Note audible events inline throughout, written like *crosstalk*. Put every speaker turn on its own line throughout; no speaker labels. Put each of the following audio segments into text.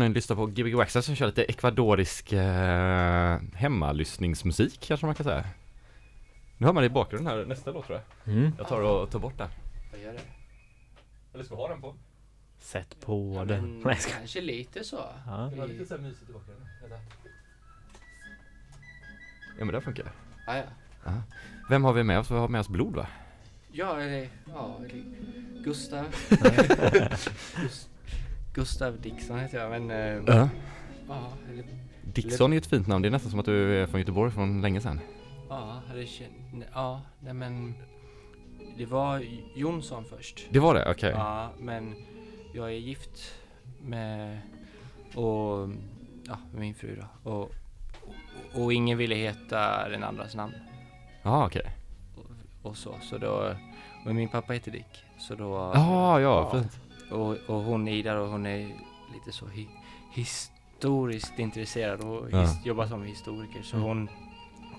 Ja, ni lyssnar på Gbg Waxxer som kör lite ekvadorisk eh, hemmalyssningsmusik kanske man kan säga. Nu hör man det i bakgrunden här, nästa låt tror jag.
Mm.
Jag tar och tar bort den.
Vad gör det?
Eller ska vi ha den på?
Sätt på
Ja,
den.
men,
jag
kanske lite så.
Ja.
Det var lite så här mysigt i bakgrunden. Ja men det funkar.
Ah, ja.
Vem har vi med oss? Vi har med oss Blod va?
Ja, eller, ja, eller Gustav. *laughs* Gust- Gustav Dixon heter jag, men eh,
Ja.
ja, eller,
Dixon är ett fint namn, det är nästan som att du är från Göteborg från länge sedan.
ja, eller, kän- ja, nej men det var Jonsson först.
Det var det? Okej.
Ja, men jag är gift med, och, ja, med min fru då. Och, och, och ingen ville heta den andras namn.
Ja, okej.
och, och så. Så då, och min pappa heter Dick. Så då,
Ja, ja, fint.
Och, och hon Ida och hon är lite så hi, historiskt intresserad och
Ja.
jobbar som historiker. Så
Mm.
hon,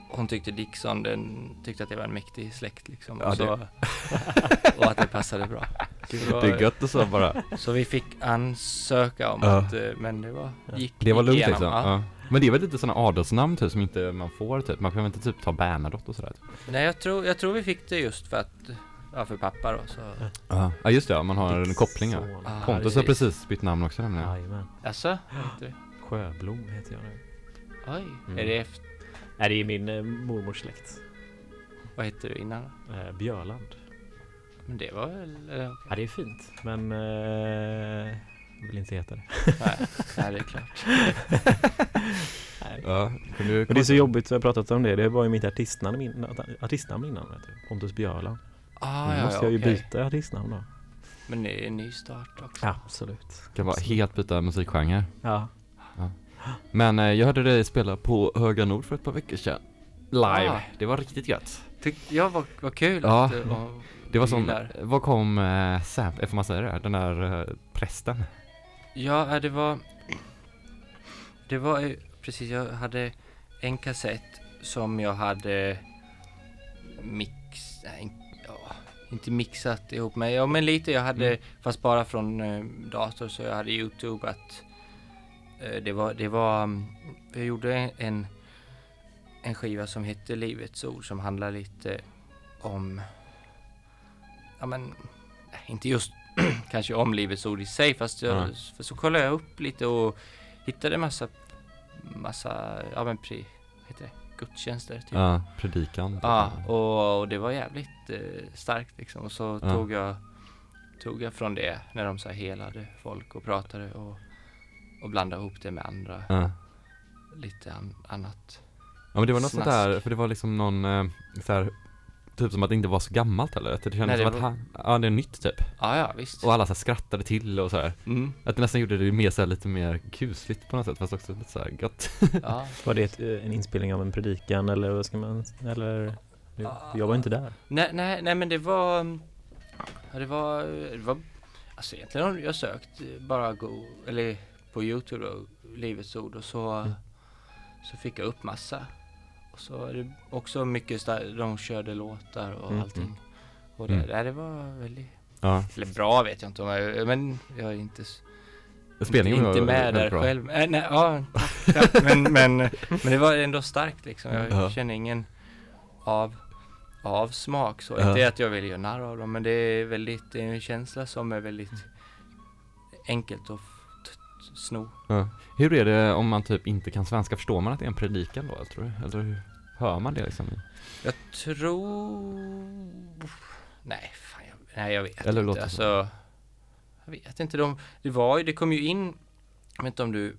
hon tyckte Dickson, den tyckte att det var en mäktig släkt liksom.
Ja,
och, så, *laughs* och att det passade bra. Så,
Det är gött och så bara.
så vi fick ansöka om
Ja.
att, eh, men det var, gick
Det var lugnt
igenom,
liksom.
Ja.
Men det är väl lite sådana adelsnamn typ som inte man får typ. Man kan väl inte typ ta Bernadotte och sådär? Typ.
Nej, jag tror, jag tror vi fick det just för att, ja för pappa då så.
Ja. ja, just det. Ja, man har en koppling ja.
Ah,
Pontus har
precis.
precis bytt namn också nämligen.
Jajamän.
Alltså, vet du?
Sjöblom heter jag nu.
Oj,
Mm.
är det efter,
Nej, det är min eh, mormors släkt.
vad hette du innan då?
Eh, Björland.
Men det var väl, eh, okej.
Ja, det är fint. Men... Eh, jag vill inte heta det.
nej, nej, det är klart. *laughs*
Nej.
Ja, kan du
Men det är så jobbigt, vi har pratat om det. Det var ju mitt artistnamn, in, artistnamn innan. Vet du. Pontus Björland.
Ah,
Nu
ja,
måste
ja,
jag ju byta artistnamn då.
Men det är en ny start också.
Absolut.
kan vara helt byta musikgenre.
Ja.
Men eh, jag hörde dig spela på Höga Nord för ett par veckor sedan. Live.
Ah.
Det var riktigt gött.
tyck, ja vad, vad kul
Ja,
att du och,
Det var som, vad kom eh, Sam, får man säga det? Den där eh, prästen?
Ja, det var... Det var ju precis, jag hade en kassett som jag hade mix... Nej, ja, inte mixat ihop med. Ja, men lite. Jag hade,
Mm.
fast bara från eh, dator, så jag hade Youtube att eh, det var, det var, mm, jag gjorde en, en skiva som hette Livets ord som handlar lite om, ja men, inte just *clears throat* kanske om Livets ord i sig, fast jag,
Ja.
för så kollade jag upp lite och hittade massa, massa, ja men det, gudstjänster typ.
Ja, predikan.
Ja, och, och det var jävligt eh, starkt liksom. Och så
Ja.
tog, jag, tog jag från det när de så här helade folk och pratade och, och blandade ihop det med andra,
Ja.
lite an, annat.
Ja men det var något sånt där, för det var liksom någon eh, så här, Typ som att det inte var så gammalt heller, att det kändes
Nej, det
som att
var-
han, ja det är nytt typ
Ja, ja visst.
Och alla så här skrattade till och så här.
Mm,
Att det nästan gjorde det mer så här, lite mer kusligt på något sätt fast också lite så här gött *laughs*
ja.
Var det ett, eh, en inspelning av en predikan eller vad ska man, eller? Jag var inte där.
Nej, nej, nej men det var, mm, det var, det var, alltså egentligen har jag sökt bara go, eller på Youtube då, Livets ord och så,
Mm.
så fick jag upp massa. Och så är det också mycket, sta- de körde låtar och
Mm,
allting.
mm.
Och det,
Mm.
det var väldigt,
Ja,
eller bra vet jag inte om jag, men jag är inte,
spelningen
inte, inte
var
med
väldigt
där
bra.
själv. Äh, nej, ja, tack, men, men, men det var ändå starkt liksom. Jag
Ja.
känner ingen av, avsmak så.
Ja.
Inte att jag vill göra narr av dem, men det är väldigt, det är en känsla som är väldigt enkelt att sno.
Ja. Hur är det om man typ inte kan svenska, förstår man att det är en predikan då tror du? Eller hur hör man det liksom?
Jag tror... Nej, fan, jag, nej, jag vet
Eller
inte.
så.
Alltså, jag vet inte. De, det var ju, det kom ju in, jag vet inte om du,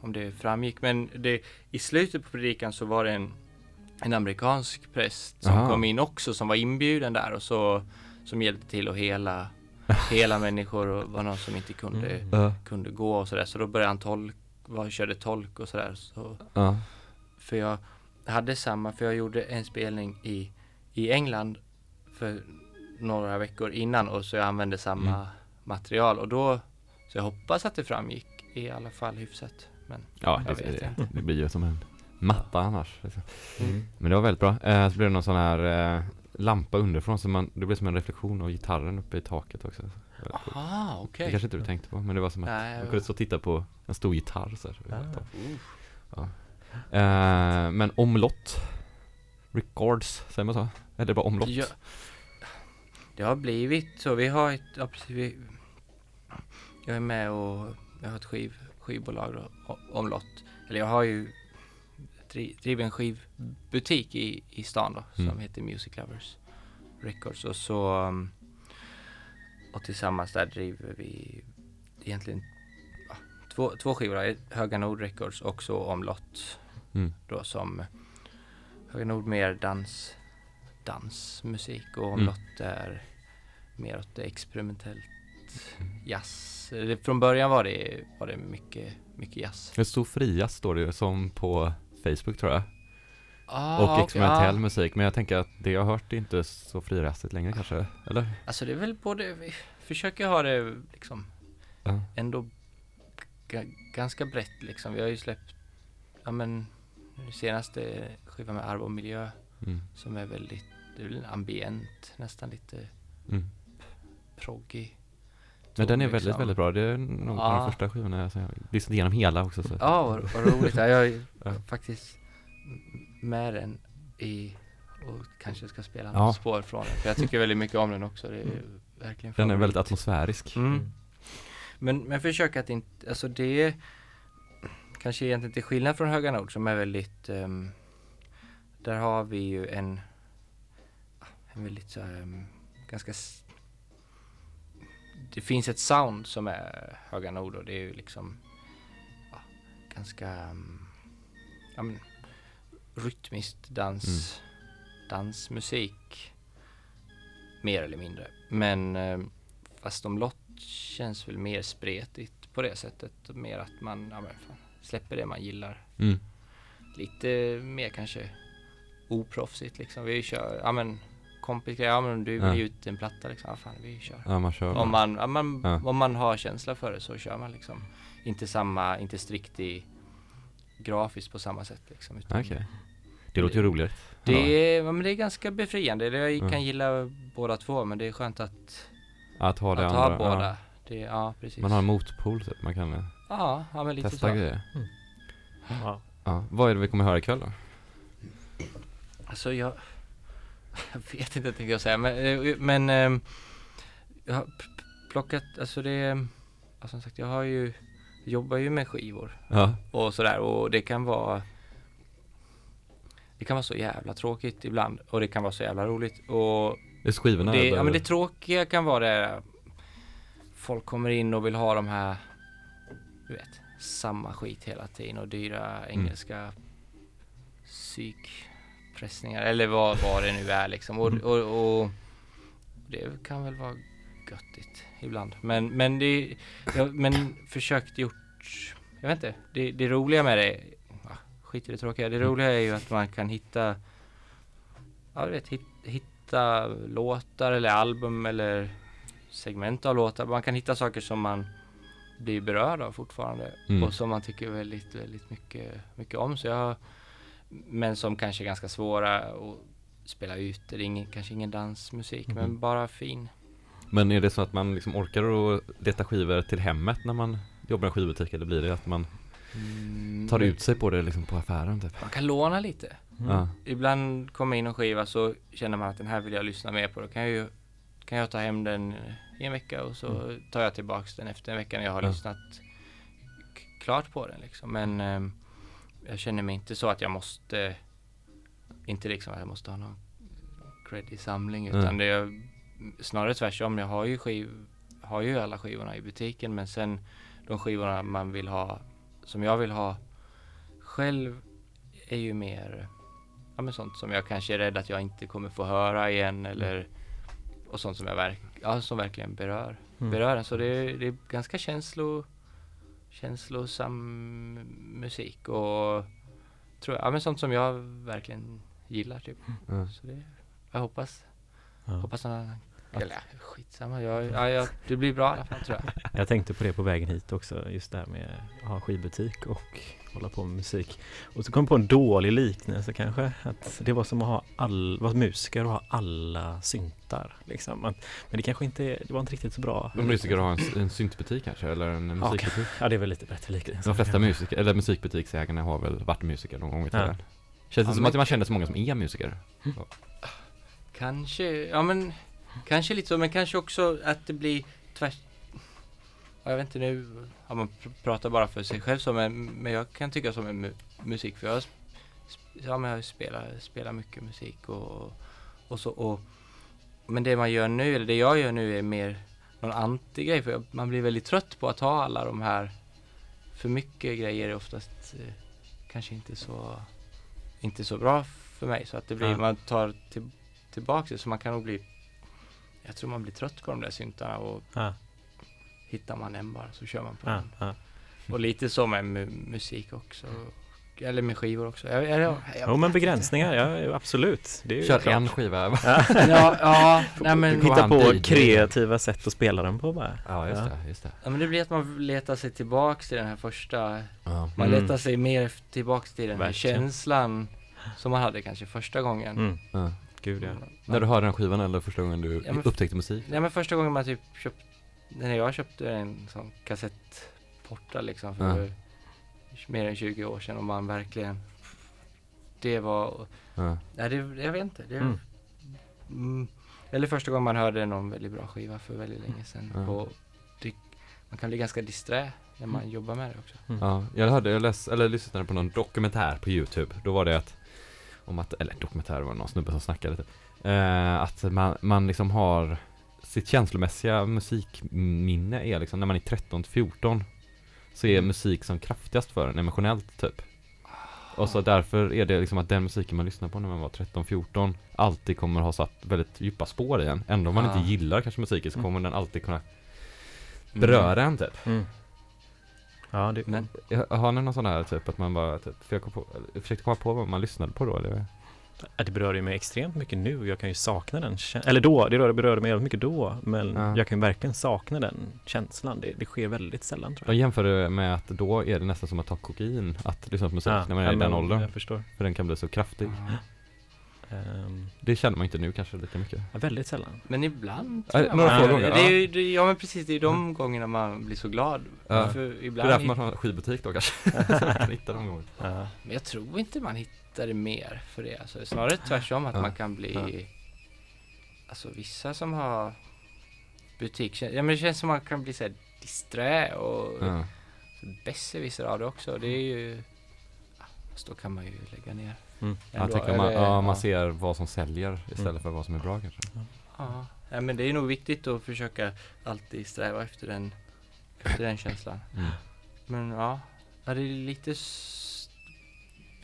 om det framgick, men det, i slutet på predikan så var det en, en amerikansk präst som
Aha.
kom in också, som var inbjuden där och så, som hjälpte till att hela, hela *laughs* människor och var någon som inte kunde,
Mm.
Kunde gå och sådär. Så då började han tolk, var, körde tolk och sådär. Så,
ja,
för jag hade samma, för jag gjorde en spelning i, i England för några veckor innan och så jag använde samma
Mm.
material och då, så jag hoppas att det framgick i alla fall hyfsat. Men
ja
Jag
det,
vet
det,
inte.
det blir ju som en matta annars liksom.
Mm.
Men det var väldigt bra. Eh, så blev det någon sån här eh, lampa underifrån så man, det blev som en reflektion av gitarren uppe i taket också. Väldigt coolt.
aha,
Det
okej.
kanske inte du tänkte på, men det var som att
Nej,
man kunde stå och titta på en stor gitarr så här.
Ah.
Eh, men omlott Records, säger man så? Är det bara omlott?
Ja, det har blivit så. Vi har ett, ja, precis, vi, jag är med och jag har ett skiv, skivbolag då, omlott. Eller jag har ju dri, driver en skivbutik i, i stan då som
Mm.
heter Music Lovers Records och så um, och tillsammans där driver vi egentligen ja, två, två. Ett Höga Nord Records och så omlott
Mm.
då som Höga Nord mer dans, dansmusik och
Mm.
omlott är mer åt det experimentellt jazz. Det, från början var det, var det mycket, mycket jazz.
Det stod fria står det ju som på Facebook tror jag
Ah,
Och experimentell
ah.
musik Men jag tänker att det jag har hört är inte så frirastigt längre kanske Eller?
Alltså det är väl både, vi försöker ha det liksom
Ja.
ändå ga- ganska brett liksom. Vi har ju släppt, ja men senaste skivan med Arv och miljö
Mm.
som är väldigt, är ambient, nästan lite
Mm.
proggy.
Men den är väldigt,
liksom.
väldigt bra Det är nog en av
Ja.
de första skivorna jag har lyssnat igenom hela också så.
Ja, vad, vad roligt. Ja, jag är *laughs*
Ja.
faktiskt med den i och kanske ska spela
Ja.
något spår från den. För jag tycker väldigt mycket om den också. Det är verkligen
Den är väldigt atmosfärisk
Mm. Men, men försök att inte, alltså det är kanske egentligen till skillnad från Höga Nord som är väldigt, ehm, där har vi ju en, en väldigt så här, ehm, ganska, det finns ett sound som är Höga Nord och det är ju liksom ja, ganska, ehm, ja men rytmiskt dans, dansmusik mer eller mindre. Men ehm, fast om lott känns väl mer spretigt på det sättet. Mer att man ja, men fan, släpper det man gillar.
mm.
Lite mer kanske oproffsigt liksom. Vi kör, ja men kompisgrejer, ja men du vill ge ut en platta liksom, ja fan vi kör.
Ja, man kör.
Om man, ja, man,
Ja.
om man har känsla för det så kör man liksom. Inte samma, inte strikt i grafiskt på samma sätt liksom. utan
Okej. Det låter ju roligt.
Det
Ja.
men det är ganska befriande. Jag
Ja.
kan gilla båda två men det är skönt att,
Att ha det
att
andra.
ha båda.
Ja.
Det, ja precis.
Man har en motpol typ, man kan
ja, ja men lite
testa
så.
grejer.
Ja.
Ja. Vad är det vi kommer höra ikväll då?
Alltså jag, jag vet inte tänkte jag säga men, eh, men ehm, jag har plockat, alltså det, ja, som sagt jag har ju, jobbar ju med skivor
Ja.
och sådär och det kan vara det kan vara så jävla tråkigt ibland och det kan vara så jävla roligt och
Det är skivorna
det,
eller?
ja men det tråkiga kan vara det Folk kommer in och vill ha de här Du vet Samma skit hela tiden och dyra
Mm.
engelska Psykpressningar eller vad, vad det nu är liksom och,
Mm.
och, och Det kan väl vara göttigt ibland men men det Jag men försökt gjort Jag vet inte Det, det roliga med det Skit i det tråkiga Det
Mm.
roliga är ju att man kan hitta Ja du vet hit, hitta låtar eller album eller segment av låtar. Man kan hitta saker som man blir berörd av fortfarande
Mm.
och som man tycker väldigt, väldigt mycket, mycket om. Så jag, men som kanske är ganska svåra att spela ut. Det är ingen, kanske ingen dansmusik
Mhm.
men bara fin.
Men är det så att man liksom orkar att leta skivor till hemmet när man jobbar i en skivbutik eller blir det att man
Mm,
tar ut sig på det liksom på affären typ?
Man kan låna lite.
Mm.
Ibland kommer in en skiva så känner man att den här vill jag lyssna mer på. Då kan jag ju kan jag ta hem den i en vecka och så tar jag tillbaks den efter en vecka när jag har
Ja.
lyssnat klart på den liksom. Men ehm, jag känner mig inte så att jag måste inte liksom att jag måste ha någon creddig samling utan
Mm.
det är snarare tvärtom. Jag har ju skiv, har ju alla skivorna i butiken men sen de skivorna man vill ha som jag vill ha själv är ju mer ja, men sånt som jag kanske är rädd att jag inte kommer få höra igen eller och sånt som jag verk, ja, som verkligen berör,
Mm.
berör en. Så det är, det är ganska känslo, känslosam musik och tror jag, ja, men sånt som jag verkligen gillar typ.
Ja.
Så det, jag hoppas,
Ja.
hoppas annan eller ja, skitsamma, jag, ja, jag, det blir bra i alla fall tror jag. *laughs*
Jag tänkte på det på vägen hit också, just det här med att ha skivbutik och hålla på med musik. Och så kom jag på en dålig liknelse kanske, att det var som att ha all, vara musiker och ha alla syntar. Liksom. Men det kanske inte, det var inte riktigt så bra.
De musiker har en, en syntbutik kanske eller en
Ja,
musikbutik?
Ja, det är väl lite bättre liknelse.
De flesta musiker, eller musikbutiksägarna har väl varit musiker någon gång i tiden?
Ja.
Känns det
Ja,
som
men-
att man känner så många som är musiker?
Kanske, ja men kanske lite så men kanske också att det blir tvärs ja, Jag vet inte nu, ja, man pr- pratar bara för sig själv så men, men jag kan tycka som en mu musik för jag, ja, men jag spelar, spelar mycket musik och, och så och Men det man gör nu, eller det jag gör nu är mer någon anti-grej för jag, man blir väldigt trött på att ha alla de här För mycket grejer är oftast eh, kanske inte så Inte så bra för mig så att det blir,
Ja.
man tar till, tillbaka det så man kan nog bli Jag tror man blir trött på de där syntarna och
Ja,
hittar man en bara så kör man på
ja,
den.
ja.
Och lite så med mu- musik också. Eller med skivor också. Jag, jag, jag, jag
Jo men begränsningar, ja absolut. Det är ju
Kör
klart.
en skiva?
Ja, *laughs* ja, nej men,
Hitta på
DJ.
kreativa sätt att spela den på bara.
Ja, just
Ja.
det, just det.
ja, men det blir att man letar sig tillbaks till den här första
Ja.
Man
Mm.
letar sig mer tillbaks till den här
Verkligen.
känslan som man hade kanske första gången.
Mm,
Ja.
gud ja.
När du hörde den skivan eller första gången du
Ja, men-
upptäckte musik?
Nej men första gången man typ köpte, när jag köpte en sån kassettporta liksom för mer än 20 år sedan och man verkligen Det var,
Ja.
nej det, jag vet inte. Det,
Mm.
mm. Eller första gången man hörde någon väldigt bra skiva för väldigt länge sedan.
Ja.
Och det, man kan bli ganska disträ när man jobbar med det också.
Ja, jag hörde, jag läs, eller lyssnade på någon dokumentär på Youtube. Då var det att, om att, eller dokumentär var det någon snubbe som snackade typ. Eh, att man, man liksom har sitt känslomässiga musikminne är liksom när man är 13 till 14 så är
Mm.
musik som kraftigast för en emotionellt typ. Och så därför är det liksom att den musiken man lyssnar på när man var 13-14 alltid kommer ha satt väldigt djupa spår i en. Ändå om man
Ah.
inte gillar kanske musiken så
Mm.
kommer den alltid kunna beröra en typ.
Mm. Ja, det,
Men-
Har ni någon sån här typ att man bara, typ, för jag, på, jag försökte komma på vad man lyssnade på då eller?
Det berör ju mig extremt mycket nu. Jag kan ju sakna den Eller då, det rör- berörde mig väldigt mycket då. Men
Ja.
jag kan ju verkligen sakna den känslan. Det, det sker väldigt sällan tror
Jag
jag.
jämför det med att då är det nästan som att ta kokain, att lyssna på musik
Ja,
när man är
ja,
i den åldern.
Jag förstår.
För den kan bli så kraftig.
Ehm,
Det känner man inte nu kanske lika mycket.
ja, väldigt sällan.
Men ibland jag
några få gånger,
det är ju, det, Ja men precis, det är de gångerna man blir så glad.
Ja.
För
Det är
ibland
därför man har skivbutik då kanske. så *laughs* man kan hitta de gångerna.
Ja.
Men jag tror inte man hittar det mer för det. Alltså, snarare tvärtom att
Ja.
man kan bli
Ja.
Alltså vissa som har butik, ja men det känns som man kan bli såhär disträ och
Ja.
besserwisser av det också. Det är ju Fast då kan man ju lägga ner.
Mm.
Jag
ändå,
tänker man,
eller-
ja, man ser vad som säljer istället
Mm.
för vad som är bra kanske.
Ja. ja men det är nog viktigt att försöka alltid sträva efter den, efter den känslan.
Mm.
Men ja, det är lite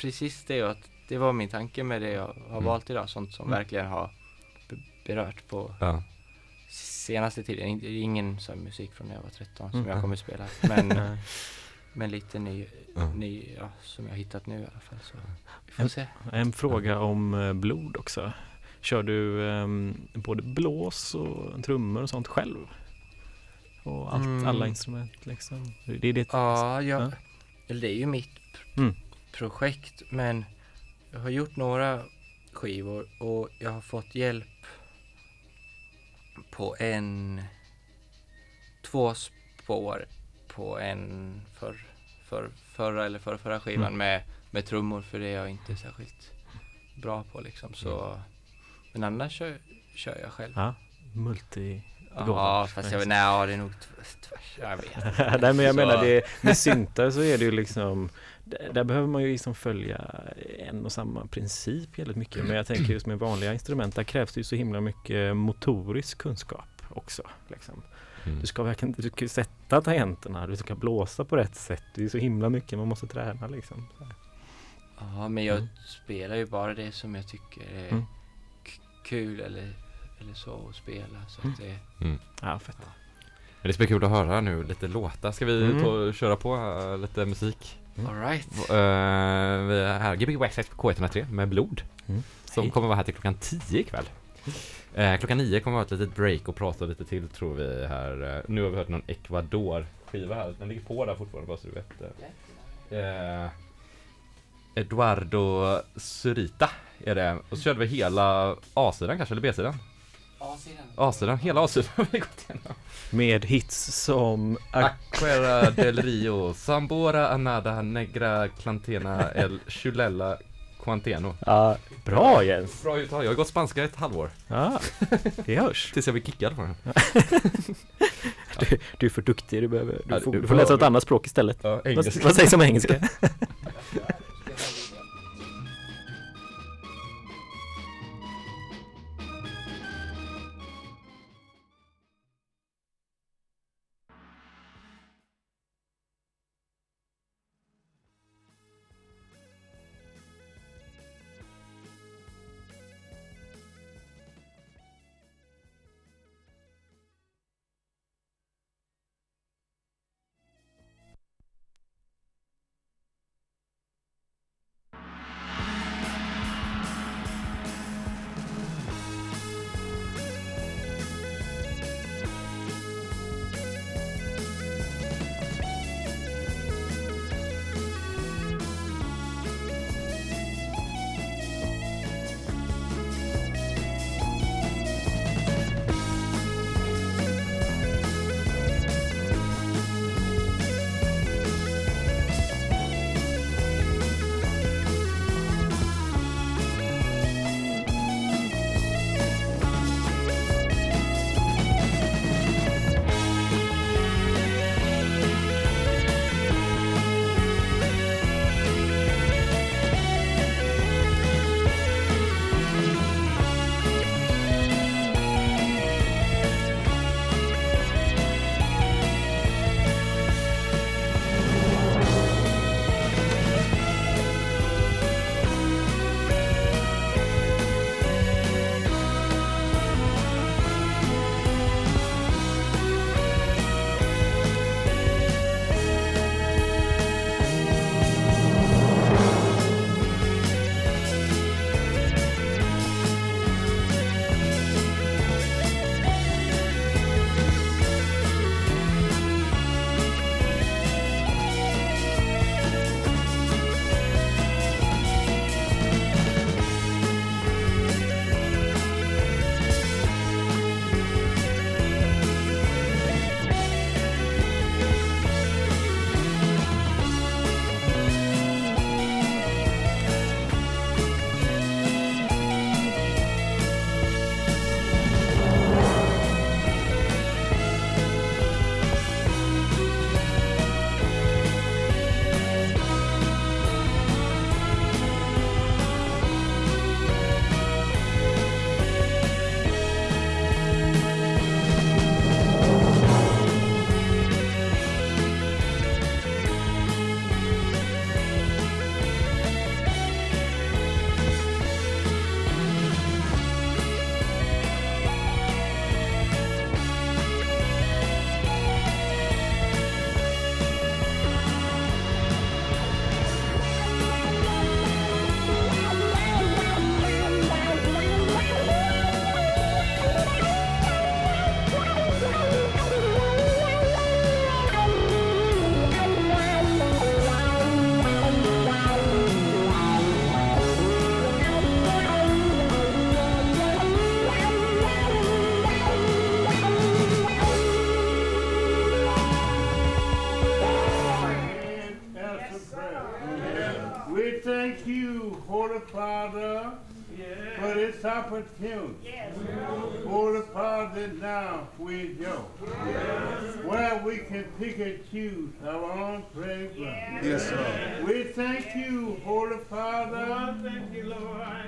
precis det att det var min tanke med det jag har
Mm.
valt idag. Sånt som
Mm.
verkligen har be- berört på
Ja.
senaste tiden. Det är ingen sån musik från när jag var 13 som
Mm.
jag kommer spela. Men, *laughs* men lite ny, ny ja, som jag har hittat nu i alla fall. Så vi får se.
En fråga om eh, blod också. Kör du ehm, både blås och trummor och sånt själv? Och allt,
Mm.
alla instrument liksom? Det är det.
Ja, jag,
Ja.
det är ju mitt
Mm.
Projekt men jag har gjort några skivor och jag har fått hjälp på en två spår på en för, för förra eller för förra skivan
Mm.
med, med trummor för det är jag inte särskilt bra på liksom så men annars kör, kör jag själv.
Ja, multi...
Ja, fast jag nej, det är nog tv- tvärs, jag vet. *laughs*
Nej men jag
Så-
menar det, med syntar så är det ju liksom där, där behöver man ju liksom följa en och samma princip väldigt mycket Men jag tänker just med vanliga instrument där krävs det ju så himla mycket motorisk kunskap också liksom.
Mm.
Du ska verkligen du ska sätta tangenterna, du ska blåsa på rätt sätt Det är så himla mycket man måste träna liksom
Ja, men jag
Mm.
spelar ju bara det som jag tycker är
Mm.
kul eller, eller så att spela. Så
Mm.
att det,
Ja, fett
Men Det ska bli kul att höra nu lite låtar. Ska vi
Mm.
ta och köra på äh, lite musik?
Mm.
all right.
Uh, vi är här, Gbg West på K103 med Blod.
Mm.
Som
Hej.
kommer vara här till klockan 10 ikväll. Eh, klockan 9 kommer vara ett litet break och prata lite till tror vi här. Eh, nu har vi hört någon Ecuador-skiva här. Den ligger på där fortfarande bara så du vet. Eduardo Zurita är det. Och så körde vi hela A-sidan kanske, eller B-sidan? A-sidan, hela A-sidan har vi gått igenom.
Med hits som
Aquera del Rio, Sambora Anada Negra Clantena El Chulella Quanteno.
Ja, bra Jens!
Bra uttal, jag har gått spanska ett halvår.
Ja, det hörs
Tills jag blev kickad från den. *laughs*
du, du är för duktig, du, behöver,
Ja,
du, får,
du
du får läsa ett annat språk istället
Ja,
Vad,
engelska.
vad sägs om engelska? *laughs*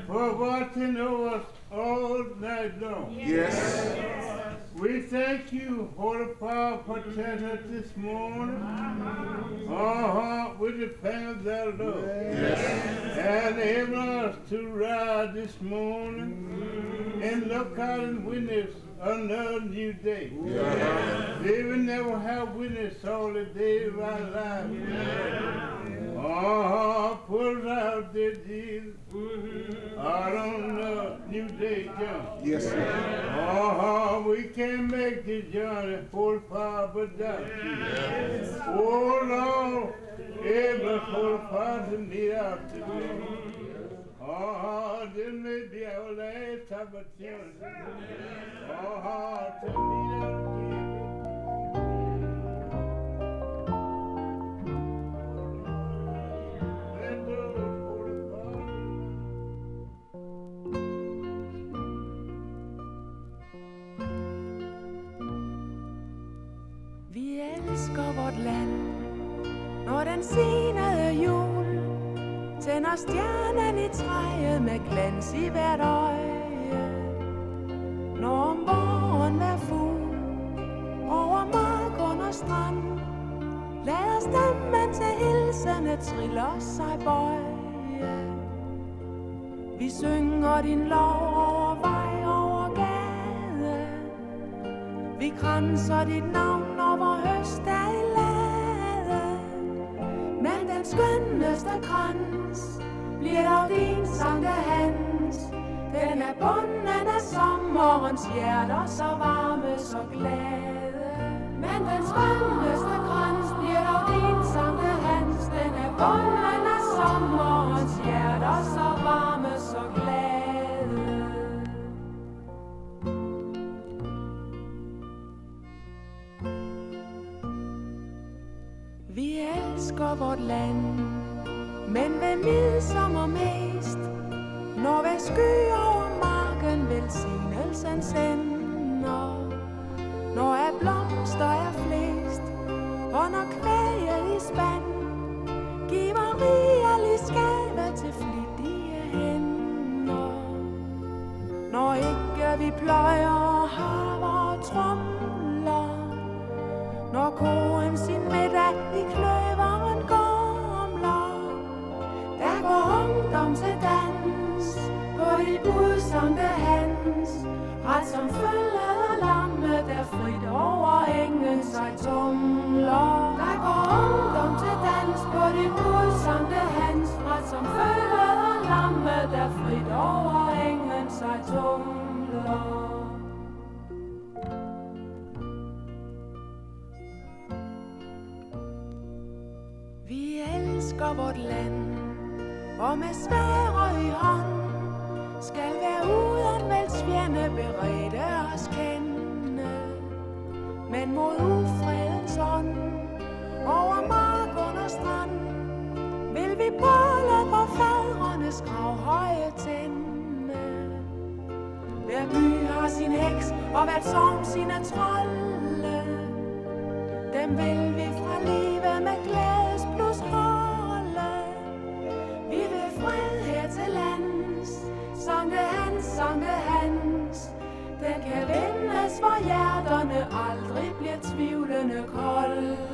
for watching over us all night long.
Yes.
We thank you, Holy Father, for telling us this morning. Uh-huh, with the panels of love. And able us to rise this morning and look out and witness another new day. They will never have witnessed all the days of our life. Uh-huh, put out the Jesus. I don't know, new day John.
Yes, sir.
Uh-huh, we can't make the journey full far but down. Oh Lord, every full far to meet out today. Uh-huh, this may be our last opportunity. Uh-huh, to meet out
elsker vort land, når den senede jul tænder stjernen i træet med glans i hvert øje. Når om våren er fugl over mark under strand, lader stemmen til hilsene triller sig bøje. Vi synger din lov over vej Vi kranser dit navn over høst är i lade Men den skønneste krans Bliver dog din sankte Hans Den er bunden af sommerens hjerter Så varme, så glade Men den skønneste krans Bliver dog din sankte Hans Den er bunden af sommerens hjerter Så varme, så glade Vi älskar vårt land, men vem midsommar mest, når ved sky over marken velsignelsen sender. Når er blomster er flest, og når kvæget i spand, giver rigelig skade til flittige hænder. Når ikke vi pløjer och har vores tromler, når koen sin middag i kløveren gomler Der går ungdom til dans På de bud hans Ret som følger lamme Der frit over engen sig tumler. Der går ungdom til dans På de bud hans Ret som følger lamme Der frit over engen sig tumler. Elsker vort land, og med svære i hånd skal være uden veldsfjende beredte os kende. Men mod ufredens ånd, over mark under strand, vil vi bolle på fædrenes gravhøje tænde. Hver by har sin heks, og hvert sogn sine trolde. Dem vil vi fra livet kan vändas, för hjärtan, aldrig blir tvivlende kolde.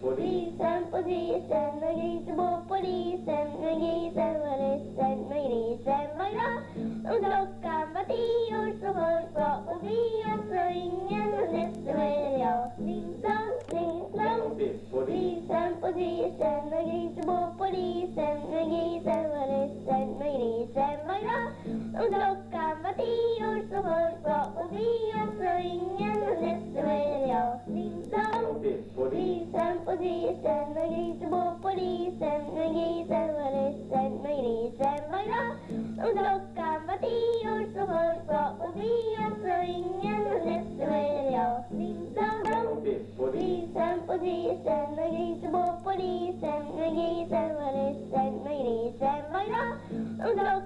Polisen, polisen och grisen på polisen och grisen var ledsen och grisen var glad och klockan var tio så var på bio så ingen mer än jag. Pling plong! Polisen, polisen och grisen på polisen och grisen var ledsen och grisen var glad och klockan var tio så folk var på bio så ingen det mer jag. Pling plong! Polisen, polisen och grisen på polisen och grisen var ledsen och grisen var glad och klockan var tio så folk var på bio så ingen det mer jag. Pling plong! Polisen, polisen och grisen på polisen och grisen var ledsen och grisen var glad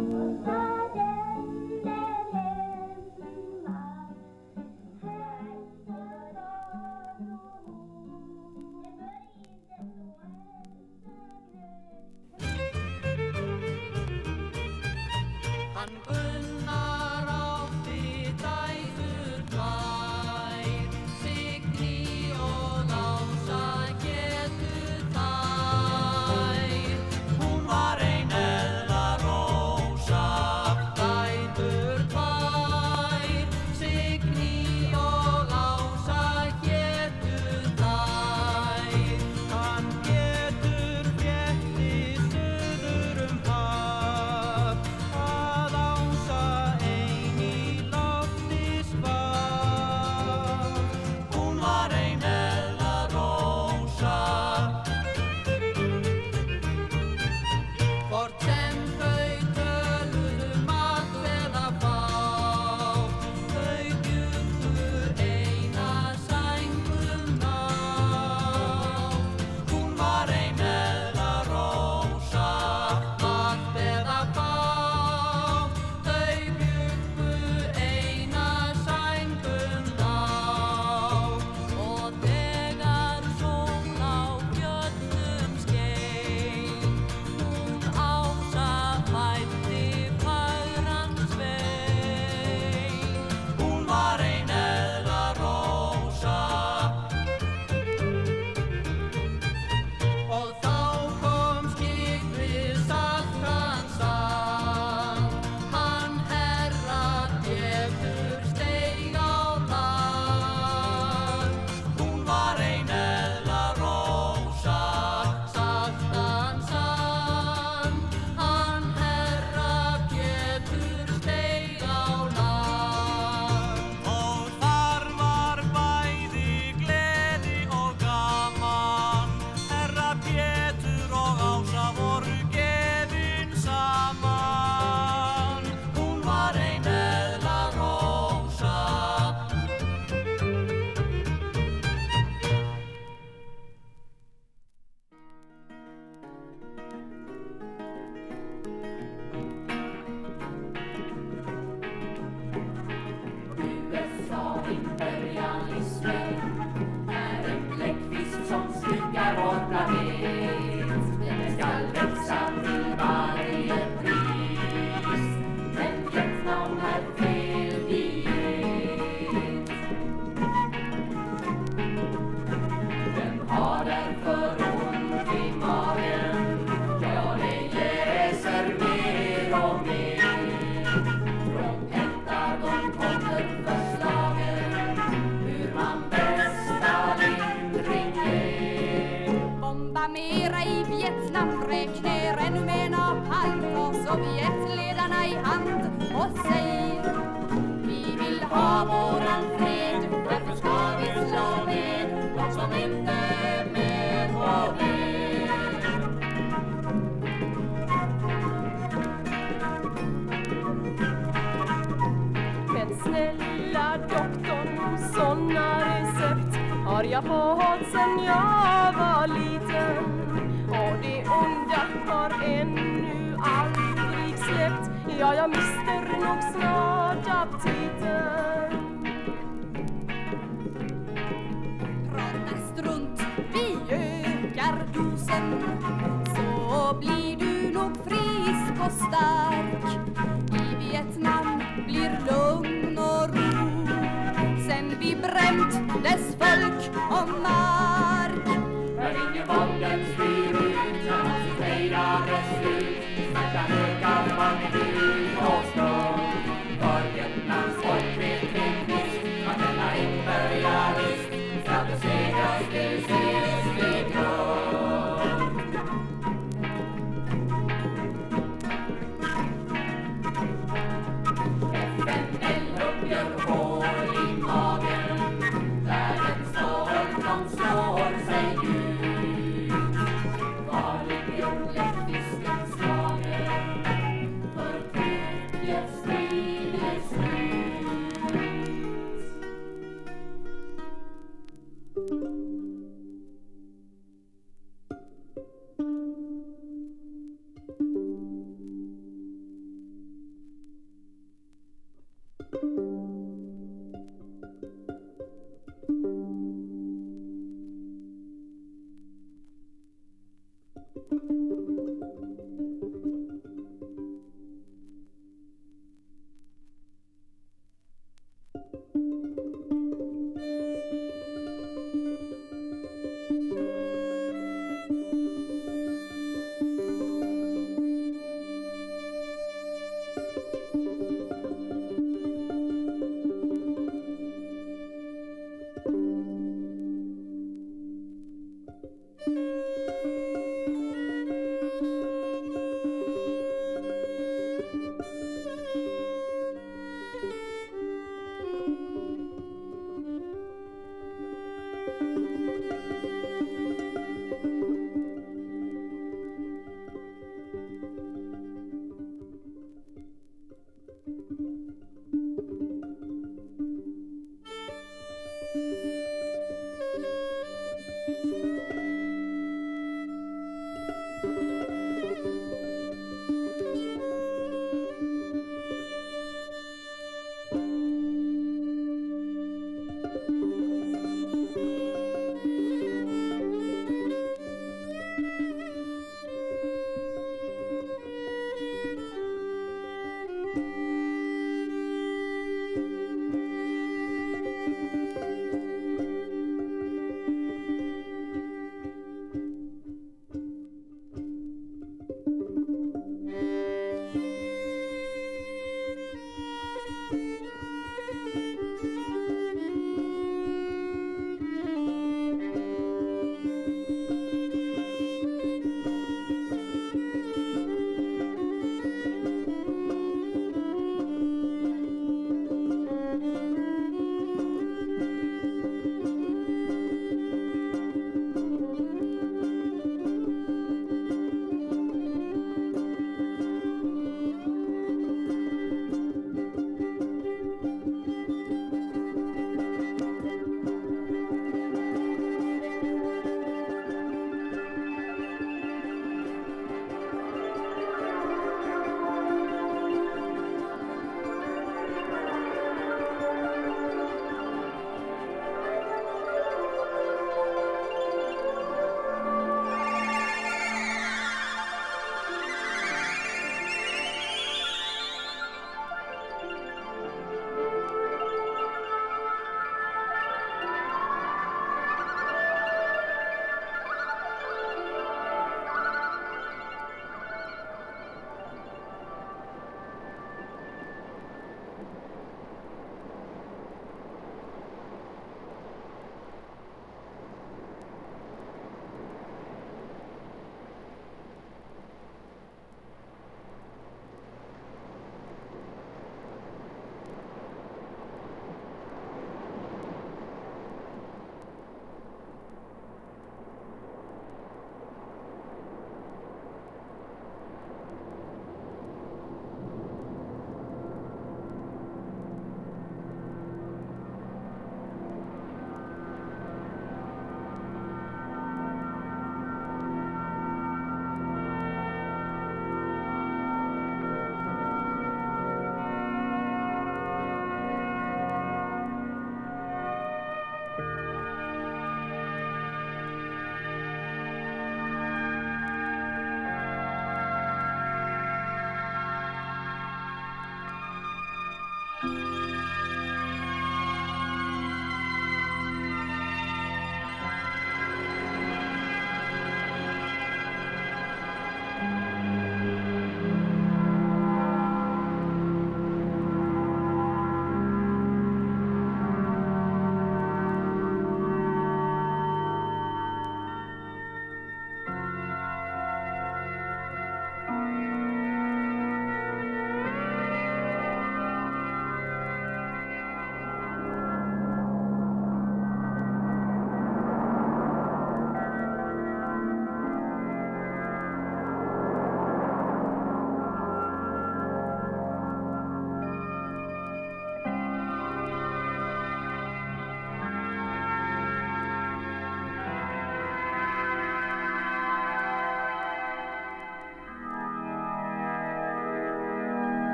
Música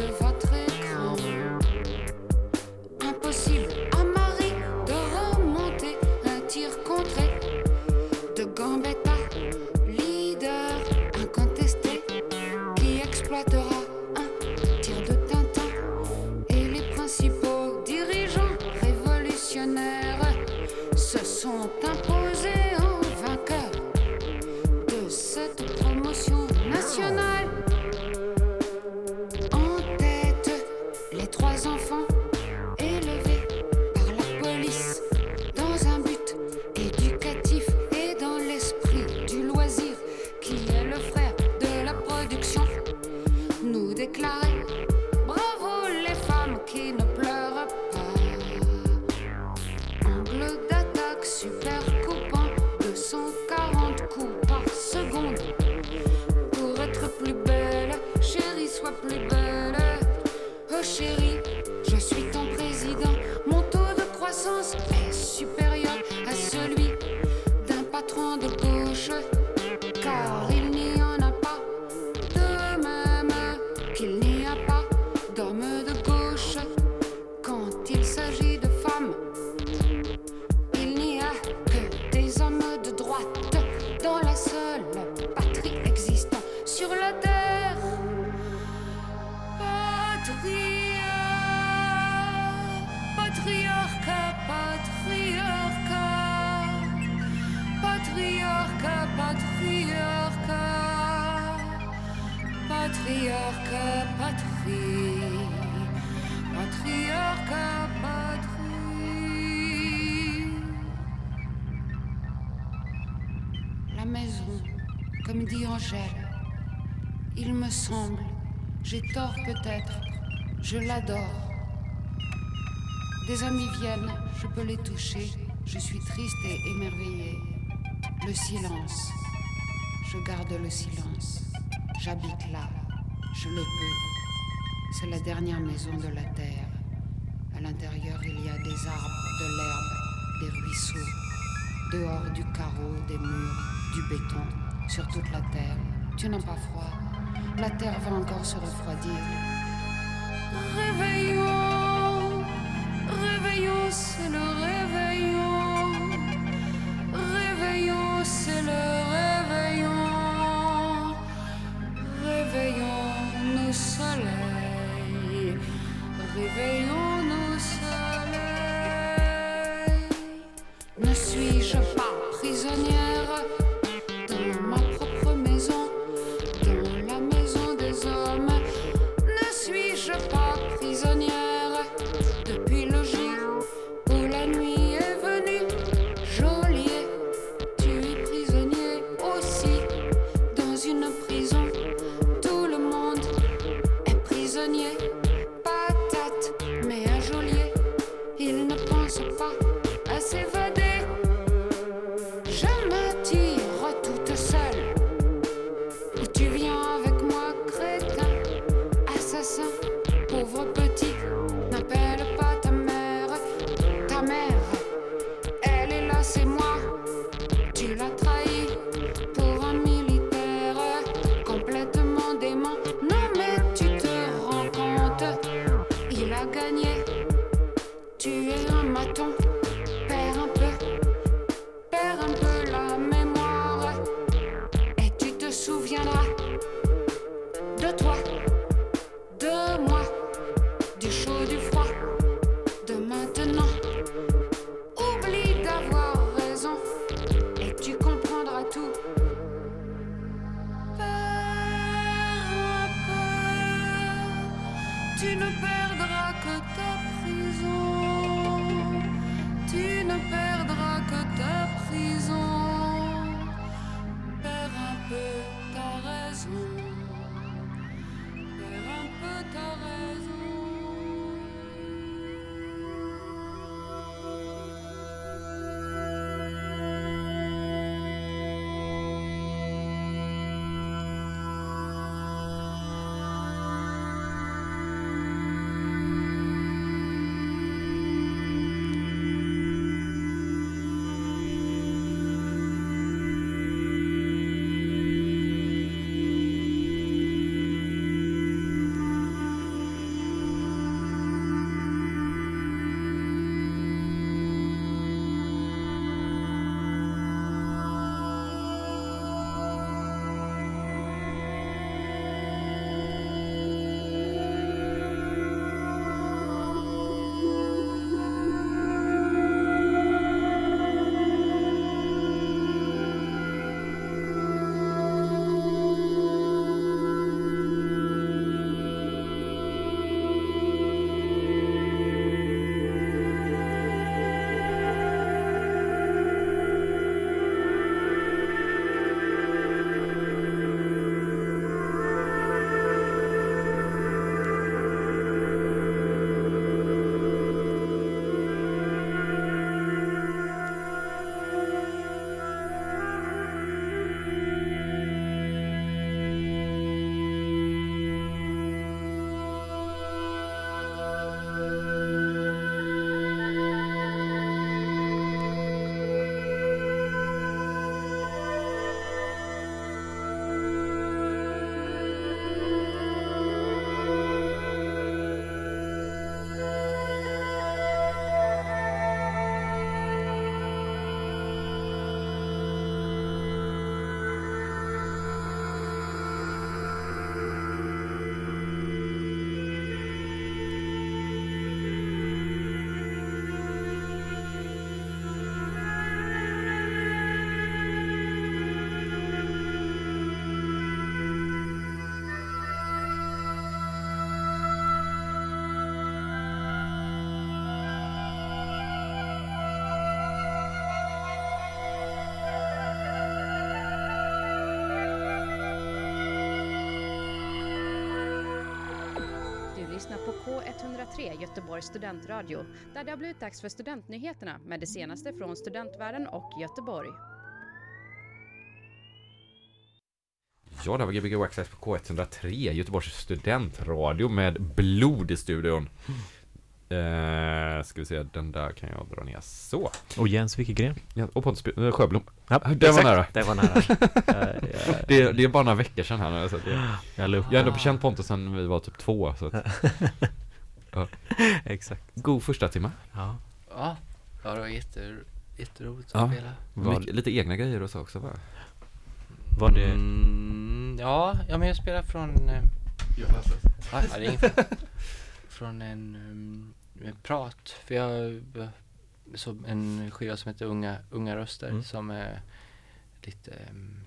de
votre Je l'adore. Des amis viennent, je peux les toucher. Je suis triste et émerveillée. Le silence. Je garde le silence. J'habite là. Je le peux. C'est la dernière maison de la terre. À l'intérieur, il y a des arbres, de l'herbe, des ruisseaux. Dehors du carreau, des murs, du béton, sur toute la terre. Tu n'as pas froid. La terre va encore se refroidir. Réveillons, réveillons, c'est le
rêve. 103 Göteborgs studentradio där det har blivit dags för studentnyheterna med det senaste från studentvärlden och Göteborg.
Ja, det var Gbg Access på K103, Göteborgs studentradio med blod i studion. Mm. Eh, ska vi se, den där kan jag dra ner så.
Och Jens Wikegren.
Ja, och Pontus eh, Sjöblom.
Ja,
det var nära.
Det var nära. *laughs* Eh,
det, det, är bara några veckor sedan här nu. Så att
jag,
har ändå känt Pontus sedan vi var typ två. Så att *laughs* ja. *laughs*
Exakt.
God första timme.
Ja.
Ja, ja det var jätte, jätteroligt
Ja.
att spela.
Vad-
Mycket, lite egna grejer och så också va?
Var det...
Mm, ja, ja, men jag spelar från... Eh, ja, ja, det är ingen fara. *laughs* Från en um, prat. För jag eh, så en skiva som heter Unga, Unga röster
Mm.
som är lite um,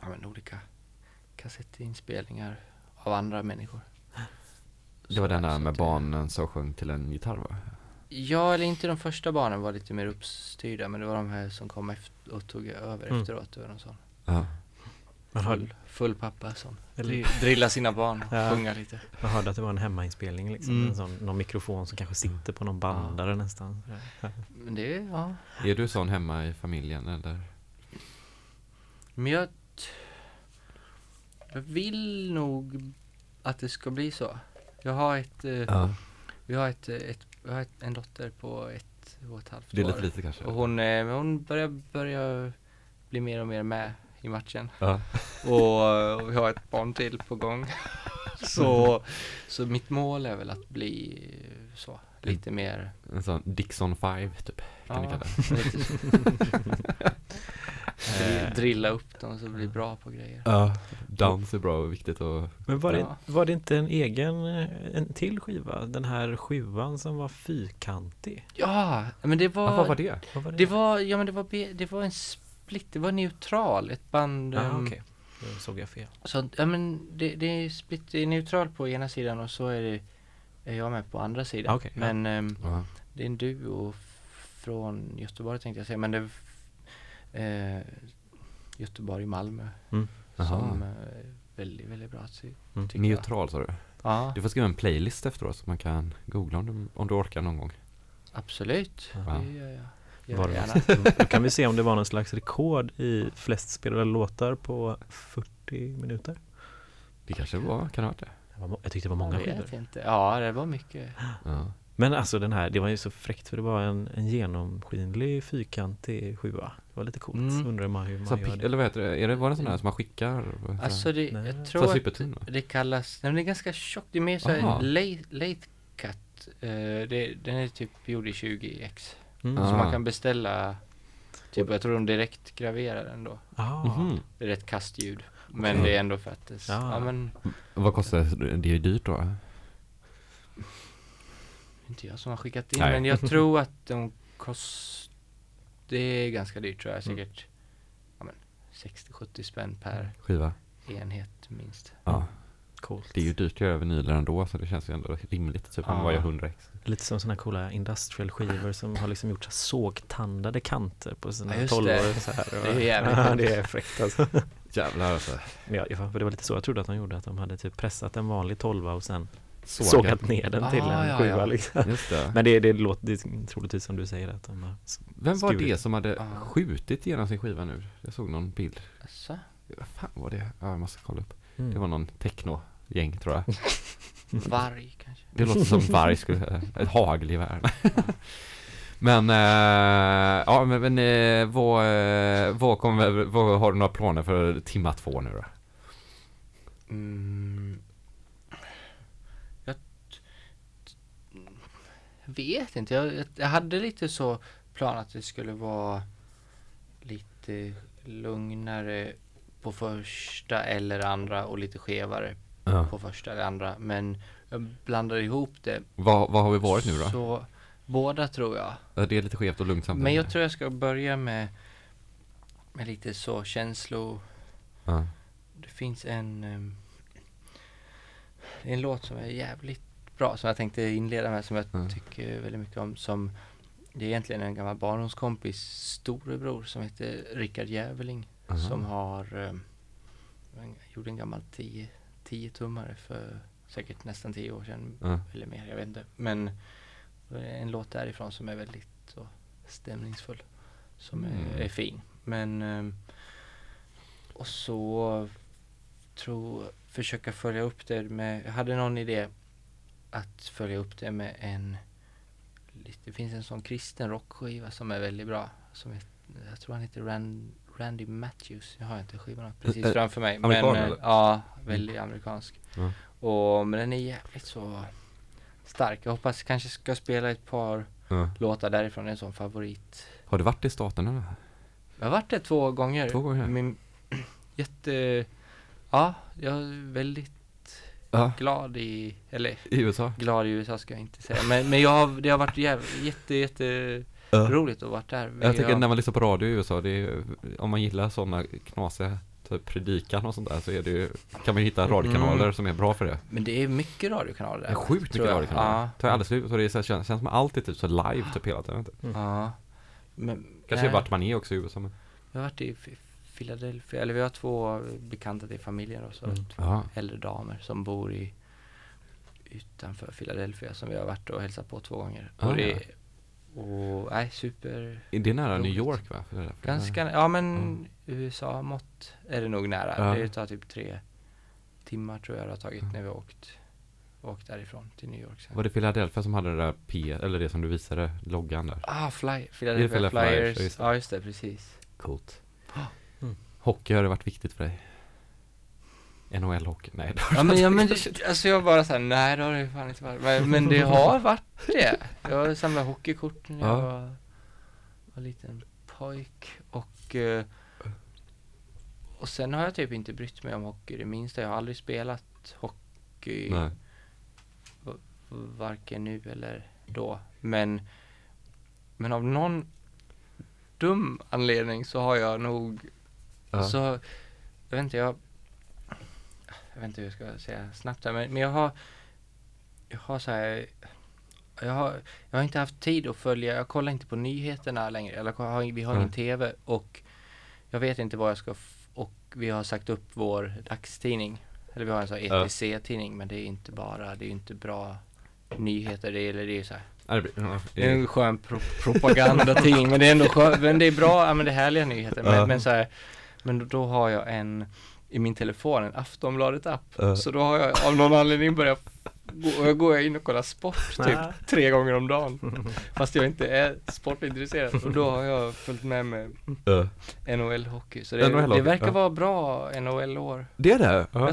ja, men olika kassettinspelningar av andra människor.
Det var den där med barnen som sjöng till en gitarr va?
Ja, eller inte de första barnen var lite mer uppstyrda men det var de här som kom efter och tog över
Mm.
efteråt. Det var någon sån
Ja.
Man hörde,
full, full pappa som
Eller-
dri- drillar sina barn och
Ja.
sjunga lite.
man hörde att det var en hemmainspelning liksom.
Mm.
En sån, någon mikrofon som kanske sitter på någon bandare nästan. Ja.
Men det, ja.
Är du sån hemma i familjen eller?
Men jag, jag vill nog att det ska bli så. Jag har ett, eh, vi har ett, eh, ett, jag har ett, en dotter på ett och ett halvt
Det är
år.
lite lite kanske?
Och hon, eh, hon börjar, börjar bli mer och mer med i matchen.
Ja.
Och, eh, och vi har ett barn till på gång. *laughs* så, så mitt mål är väl att bli så, lite mer
En sån Dixon 5 typ, kan ni
Ja,
kalla det. *laughs* *laughs*
Dri- Drilla upp dem så det blir bra på grejer.
Ja, dans är bra och viktigt och
Men var det,
Ja.
var det inte en egen, eh, en till skiva? Den här sjuan som var fyrkantig?
Ja, men det var,
Ja, vad var det?
Vad var det?
det var, ja men det var, det var en split, det var neutral, ett band.
Ja,
ehm,
okej. Då såg jag fel.
Så, ja men det, det är split, det är neutral på ena sidan och så är det, är jag med på andra sidan.
Ah, okej, ja.
men ehm,
Ja.
det är en duo från Göteborg tänkte jag säga, men det eh, Göteborg, Malmö.
Mm.
Som är väldigt, väldigt bra ty-
Mm.
tycker jag.
Neutral sa du?
Ja,
Du får skriva en playlist efteråt så man kan googla om du, om du orkar någon gång.
absolut.
Ja.
Det gör jag. Gör
det. *laughs* Då kan vi se om det var någon slags rekord i flest spelade låtar på 40 minuter.
Det kanske var, kan det ha varit det?
Jag tyckte det var många
Jag vet
skivor.
inte. Ja, det var mycket.
Ja.
Men alltså den här, det var ju så fräckt för det var en, en genomskinlig fyrkantig sjua. Det var lite coolt.
Mm.
Undrar man hur
Så
man gör
pick,
det.
eller vad heter det? Är det, var det sån här som man skickar?
Alltså det,
Nej.
jag
så
tror att det kallas, nej men det är ganska tjockt, det är mer
Aha.
såhär late, late cut. Eh, det, den är typ gjord i 20x.
Mm.
Så
Ah.
man kan beställa, typ jag tror de direkt graverar den då.
Ah.
Mhm.
Det är rätt kastljud. Men
Okej.
det är ändå för att det,
Ja.
ja men,
Vad kostar det? Det är ju dyrt då?
Inte jag som har skickat in,
Nej.
men jag *laughs* tror att de kost, det är ganska dyrt tror jag,
Mm.
säkert, ja men 60-70 spänn per
Skiva?
enhet minst.
Ja.
Coolt.
Det är ju dyrt att göra vinyler ändå så det känns ju ändå rimligt. Typ om
Ja.
man gör 100 ex.
Lite som sådana coola industrial skivor som har liksom gjort så sågtandade kanter på sina
Ja,
tolvor.
det.
Så här. *laughs*
Det är jävligt
ja, det är fräckt alltså.
Jävlar alltså.
Men ja, ja, för det var lite så jag trodde att de gjorde, att de hade typ pressat en vanlig tolva och sen
Sågat.
sågat ner den till
Ah,
en
ja,
skiva
ja.
liksom.
Just det.
Men det, det låter det är troligtvis som du säger att de har
Vem var
skurit.
det som hade
Ja.
skjutit genom sin skiva nu? Jag såg någon bild. Vad fan var det? Ja, jag måste kolla upp.
Mm.
Det var någon techno-gäng tror jag. *laughs*
varg kanske.
Det låter som varg skulle säga. Ett hagelgevär. *laughs* Men, eh, ja men, men eh, vad, eh, vad, kommer, vad har du några planer för timma två nu då?
Mm. Jag, jag vet inte. Jag, jag- hade lite så plan att det skulle vara lite lugnare på första eller andra och lite skevare
Ja.
på första eller andra. Men jag blandade ihop det.
Vad, vad har vi varit nu då?
Så båda tror jag.
Ja, Det är lite skevt och lugnt samtidigt.
Men jag tror jag ska börja med, med lite så känslo
Ja.
Det finns en är en låt som är jävligt bra som jag tänkte inleda med som jag
Mm.
tycker väldigt mycket om som det är egentligen en gammal barndomskompis storebror som heter Rickard Jäveling
Aha.
som har um, gjorde en gammal 10 10 tummare för säkert nästan tio år sedan
Ja.
eller mer, jag vet inte. Men en låt därifrån som är väldigt så stämningsfull. Som
Mm.
är, är fin. Men ehm, och så tror, försöka följa upp det med, jag hade någon idé att följa upp det med en det finns en sån kristen rockskiva som är väldigt bra. Som heter, jag tror han heter Rand, Randy Matthews. Jag har inte skivorna precis
Eh,
framför mig.
amerikan,
men, eh,
eller?
Ja, väldigt amerikansk.
Ja.
Och, men den är jävligt så stark. Jag hoppas kanske ska spela ett par
Ja.
låtar därifrån. Det är en sån favorit.
Har du varit i staterna?
Jag har varit där två gånger.
Två gånger?
Min, *clears throat* jätte, ja, jag är väldigt
Ja.
glad i, eller
I USA?
glad i USA ska jag inte säga. Men, men jag har, det har varit jäv, jätte, jätte
Ja.
roligt att vara där.
Jag tänker
Jag-
när man lyssnar på radio i USA, det är, om man gillar sådana knasiga typ predikan och sånt där så är det ju, kan man ju hitta radiokanaler
Mm.
som är bra för det.
Men det är mycket radiokanaler
Det
där.
är sjukt mycket
jag.
radiokanaler.
Ja.
Tar aldrig slut och det är så, här, känns, känns som alltid typ så live typ hela tiden. Inte?
Ja. Men,
Kanske
nej,
vart man är också i USA men.
Jag har varit i Philadelphia, eller vi har två bekanta till familjen och så.
Mm.
Två
Ja.
äldre damer som bor i utanför Philadelphia som vi har varit och hälsat på två gånger.
Ah,
och det
ja.
och nej, super
Är det nära New
Roligt.
York va?
Ganska, ja men USA-mått är det nog nära.
Ja.
Det tar typ tre timmar tror jag det har tagit när vi har åkt, åkt därifrån till New York sen.
Var det Philadelphia som hade det där P, eller det som du visade, loggan där?
Ah, fly,
Är
Philadelphia
Philadelphia Flyers?
Flyers.
Ja, just det.
Ja just det, precis.
Coolt. Hockey har det varit viktigt för dig? NHL-hockey? Nej, det har
Ja men, ja, men det, alltså jag bara såhär, nej det har det fan inte varit. Men, men det har varit det. Jag samlat hockeykort när jag
Ja.
var, var liten pojk. Och, eh, och sen har jag typ inte brytt mig om hockey det minsta. Jag har aldrig spelat hockey.
Nej.
varken nu eller då. Men, men av någon dum anledning så har jag nog,
Ja.
så, jag vet inte, jag, jag vet inte hur jag ska säga snabbt här, men, men jag har, jag har så här, jag har, jag har inte haft tid att följa, jag kollar inte på nyheterna längre, eller har, vi har ingen
Nej.
TV och jag vet inte vad jag ska, och vi har sagt upp vår dagstidning, eller vi har en sån här. ETC-tidning, men det är inte bara, det är inte bra nyheter, det eller det är så här
det
är en skön pro propagandatidning men det är ändå skön, men det är bra, ja men det är härliga nyheter. Men, men så här, men då, då har jag en, i min telefon, en Aftonbladet-app.
Ja.
Så då har jag av någon anledning börjat, gå, jag går in och kollar sport typ tre gånger om dagen. *laughs* Fast jag inte är sportintresserad. Och då har jag följt med med
Ja.
NHL-hockey. Så det,
NHL-hockey,
det verkar
ja.
vara bra NHL-år.
Det är det? Ja.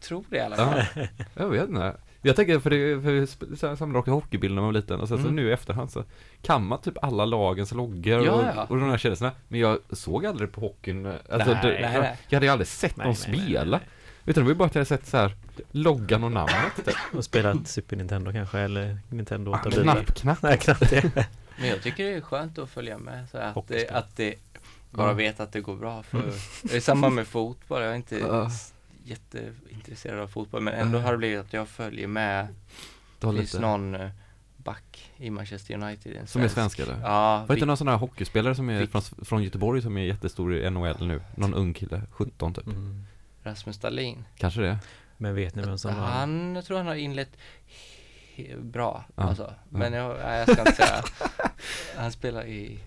Tror det i alla fall.
Ja. Jag vet inte. Jag tänker för det, för så här samlade hockeybilder när man var liten och sen så
Mm.
nu i efterhand så kan man typ alla lagens loggor
Ja,
och,
ja.
och de här känslorna. Men jag såg aldrig på hockeyn, alltså
Nej,
det,
nej,
jag,
nej.
jag hade ju aldrig sett
Nej,
någon
nej, nej,
spela.
nej,
Utan det var ju bara att jag hade sett så här loggan och namnet *laughs* typ.
Och spelat Super Nintendo kanske, eller Nintendo 8 bit
Knapp, knapp.
Nej, knappt det. *laughs*
Men jag tycker det är skönt att följa med så att, det, att det bara vet att det går bra för det är samma med fotboll, jag är inte. Jätteintresserad av fotboll men ändå
Ja.
har det blivit att jag följer med
Det var
Det finns
lite,
någon eh, back i Manchester United en
som är svensk eller?
Ja,
Var inte
Vic-
någon sån här hockeyspelare som är från, från Göteborg som är jättestor i NHL nu? Någon ung kille, 17 typ.
Mm.
Rasmus Dahlin
Kanske det?
Men vet ni vem som vann?
Han, jag tror han har inlett bra
Ja,
alltså. Men jag, nej, jag ska inte säga *laughs* Han spelar i,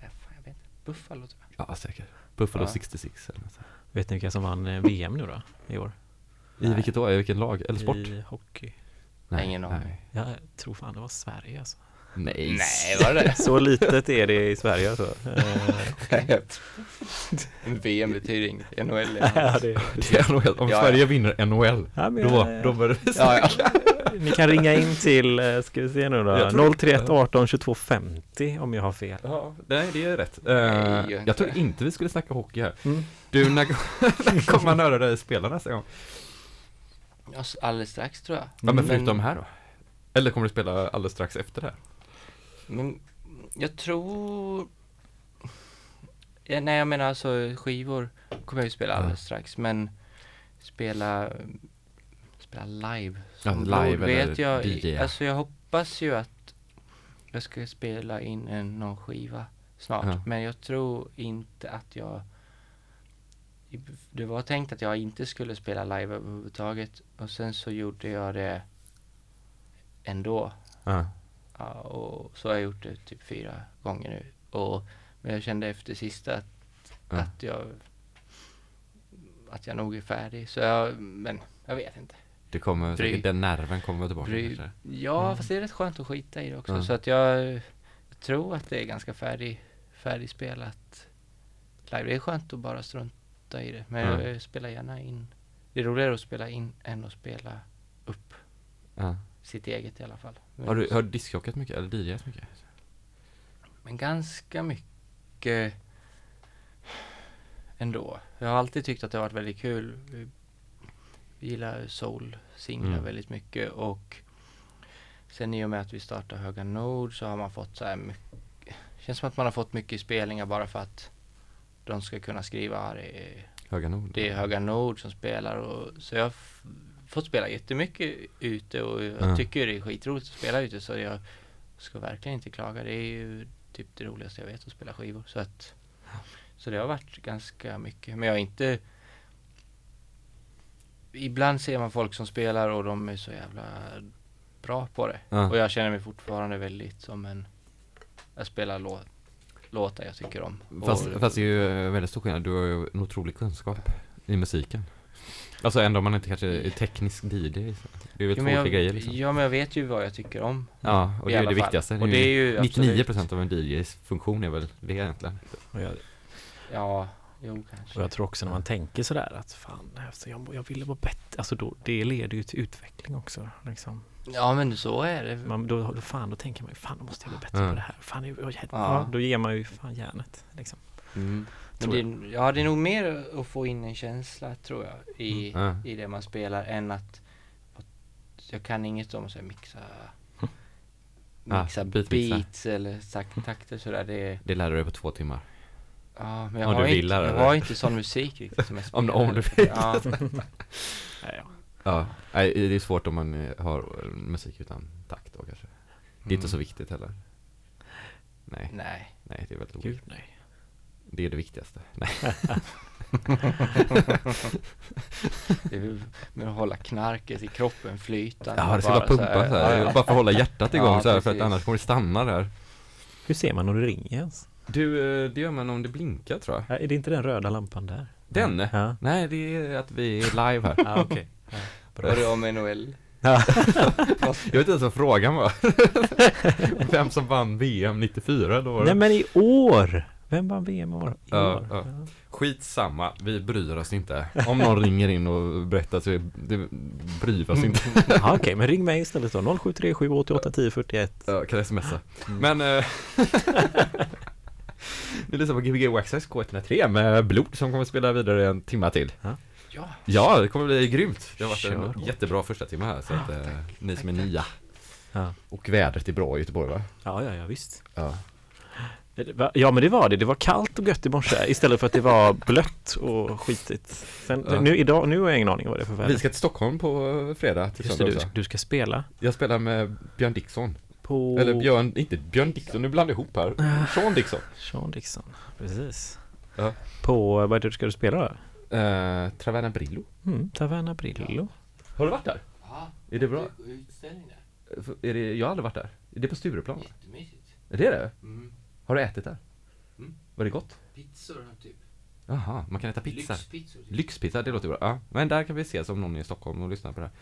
nej, fan, jag vet inte, Buffalo tror jag
Ja, säkert. Buffalo
Ja.
66 eller något sånt.
Vet ni vilka som vann eh, VM nu då? I år?
I
Nej.
vilket då? I vilken lag? Eller sport?
I hockey.
Nej, ingen aning.
Jag tror fan det var Sverige alltså.
Nej.
Nej, var det
Så litet är det i Sverige alltså. Eh,
En VM betyder inget, NHL är
ja, det,
Det är NHL. Om
Ja, ja.
Sverige vinner NHL,
ja, men,
då,
eh,
då börjar det
Ja, ja.
Ni kan ringa in till, eh, ska vi se nu då,
Jag tror-
031 18 22 50 om jag har fel.
Ja, nej det är rätt.
Nej, inte
jag tror inte vi skulle snacka hockey här.
Mm.
Du, när, *laughs* när kommer man höra dig spela nästa gång?
Ja, alldeles strax tror jag
Ja men
Men-
förutom här då? Eller kommer du spela alldeles strax efter det här?
Men jag tror ja, Nej jag menar alltså skivor kommer jag ju spela alldeles strax men spela spela live
Ja, live eller
vet jag,
DJ.
alltså jag hoppas ju att jag ska spela in en, någon skiva snart
Ja.
men jag tror inte att jag det var tänkt att jag inte skulle spela live överhuvudtaget och sen så gjorde jag det ändå.
Ja.
Och så har jag gjort det typ fyra gånger nu. Och, men jag kände efter sista att,
Ja.
att jag att jag nog är färdig. Så jag, men jag vet inte.
Det kommer,
Bry-
säkert- den nerven kommer tillbaka
Bry,
kanske.
ja,
Mm.
fast det är rätt skönt att skita i det också.
Ja.
Så att jag, jag tror att det är ganska färdig, färdigspelat live. Det är skönt att bara strunta i det. Men
Ja.
jag spelar gärna in. Det är roligare att spela in än att spela upp
Ja.
sitt eget i alla fall.
Har du, har du discjockat mycket eller DJat mycket?
men ganska mycket ändå. Jag har alltid tyckt att det har varit väldigt kul. Vi, gillar soul-singlar
Mm.
väldigt mycket och sen i och med att vi startade Höga Nord så har man fått så här mycket, känns som att man har fått mycket spelningar bara för att de ska kunna skriva "Ah, det är,
Höga Nord?
det är Höga Nord som spelar och så jag fått spela jättemycket ute och jag
Ja.
tycker det är skitroligt att spela ute så jag ska verkligen inte klaga. Det är ju typ det roligaste jag vet att spela skivor så att så det har varit ganska mycket men jag har inte Ibland ser man folk som spelar och de är så jävla bra på det
Ja.
och jag känner mig fortfarande väldigt som en Jag spelar låt, låtar jag tycker om
Fast,
och,
fast det är ju väldigt stor skillnad. Du har ju en otrolig kunskap i musiken. Alltså ändå om man inte kanske är teknisk DJ. så. Det är väl
Jo,
två olika grejer liksom.
Ja men jag vet ju vad jag tycker om
Ja, och det är
alla
det
fall.
viktigaste.
Och det är ju
99% av en DJs funktion är väl det egentligen.
Jag,
Ja, jo kanske
och jag tror också när man tänker sådär att fan, alltså, jag, jag ville vara bättre. Alltså då, det leder ju till utveckling också. Liksom.
Ja men så är det
Man, då, då, fan, då tänker man ju fan, då måste jag bli bättre
Ja.
på det här. Fan, jag, jag, ja.
Ja.
då ger man ju fan järnet. Liksom.
mm. Men
Tror
det,
jag.
ja det är nog mer att få in en känsla tror jag i,
Ja.
i det man spelar än att, att jag kan inget om att mixa mixa
beatmixa.
beats eller tak- takter sådär det är,
Det lär du dig på två timmar.
ja men jag
Om
har
du vill
inte, jag har inte sån musik riktigt som jag *laughs*
Om-
spelar
om du *laughs* vill. *laughs*
ja,
Ja,
det är svårt om man eh, har eh, musik utan takt då kanske. Det är inte så viktigt heller. Nej,
nej
nej det är väldigt
Gud
roligt.
nej.
Det är det viktigaste. *laughs* Nej.
det är med att hålla knarket i kroppen flytande
Ja, det ska bara
så
pumpa så här.
ja, ja.
Bara för att hålla hjärtat igång
Ja,
så här, för att annars kommer det stanna där.
Hur ser man om det ringer ens?
Du, eh, det gör man om det blinkar tror jag.
Ja, är det inte den röda lampan där?
Den?
Ja.
Nej, det är att vi är live här. *laughs*
Ja, okej.
Var det om NHL? *laughs*
Ja.
Jag vet inte ens vad frågan var. Vem som vann VM 94 då?
Nej men i år! Vem vann VM i år?
Ja,
år?
ja. Skitsamma, vi bryr oss inte. Om någon ringer in och berättar så det bryr vi oss inte. *laughs*
Ja, Okej, men ring mig istället då. 0737 88 10 41.
Ja, kan smsa.
Mm.
Men eh, *laughs* Ni lyssnar på Gbg Waxxax K103 med Blod som kommer spela vidare en timma till.
Ja.
Ja,
Ja, det kommer bli grymt. Det har varit
Kör
en
hårt.
jättebra första timme här så att eh, ni som är nya.
Ja.
Och vädret är bra i Göteborg va?
Ja, ja, ja visst.
Ja.
Ja, men det var det. Det var kallt och gött i morse istället för att det var blött och skitigt. Sen,
Ja.
nu, idag, nu har jag ingen aning vad det är för väder.
Vi ska till Stockholm på eh, fredag till
Just det, du, du ska spela
Jag spelar med Björn Dixon.
på...
Eller Björn, inte Björn Dixon, nu blandar jag ihop här. Sean Dixon.
Sean Dixon, precis.
Ja.
På, vad är det du ska du spela då?
Eh, Traverna Brillo.
Mm, Taverna Brillo.
Har du varit där?
ja.
Är det bra?
Utställning där,
Är det, jag har aldrig varit där. Är det på Stureplan?
jättemysigt
Är det det?
mm.
Har du ätit där?
Mm.
Var det gott?
Pizzor typ
Jaha, man kan äta pizza.
Lyxpizzor typ.
Lyxpizza, det låter bra. Ja, men där kan vi ses om någon är i Stockholm och lyssnar på det här.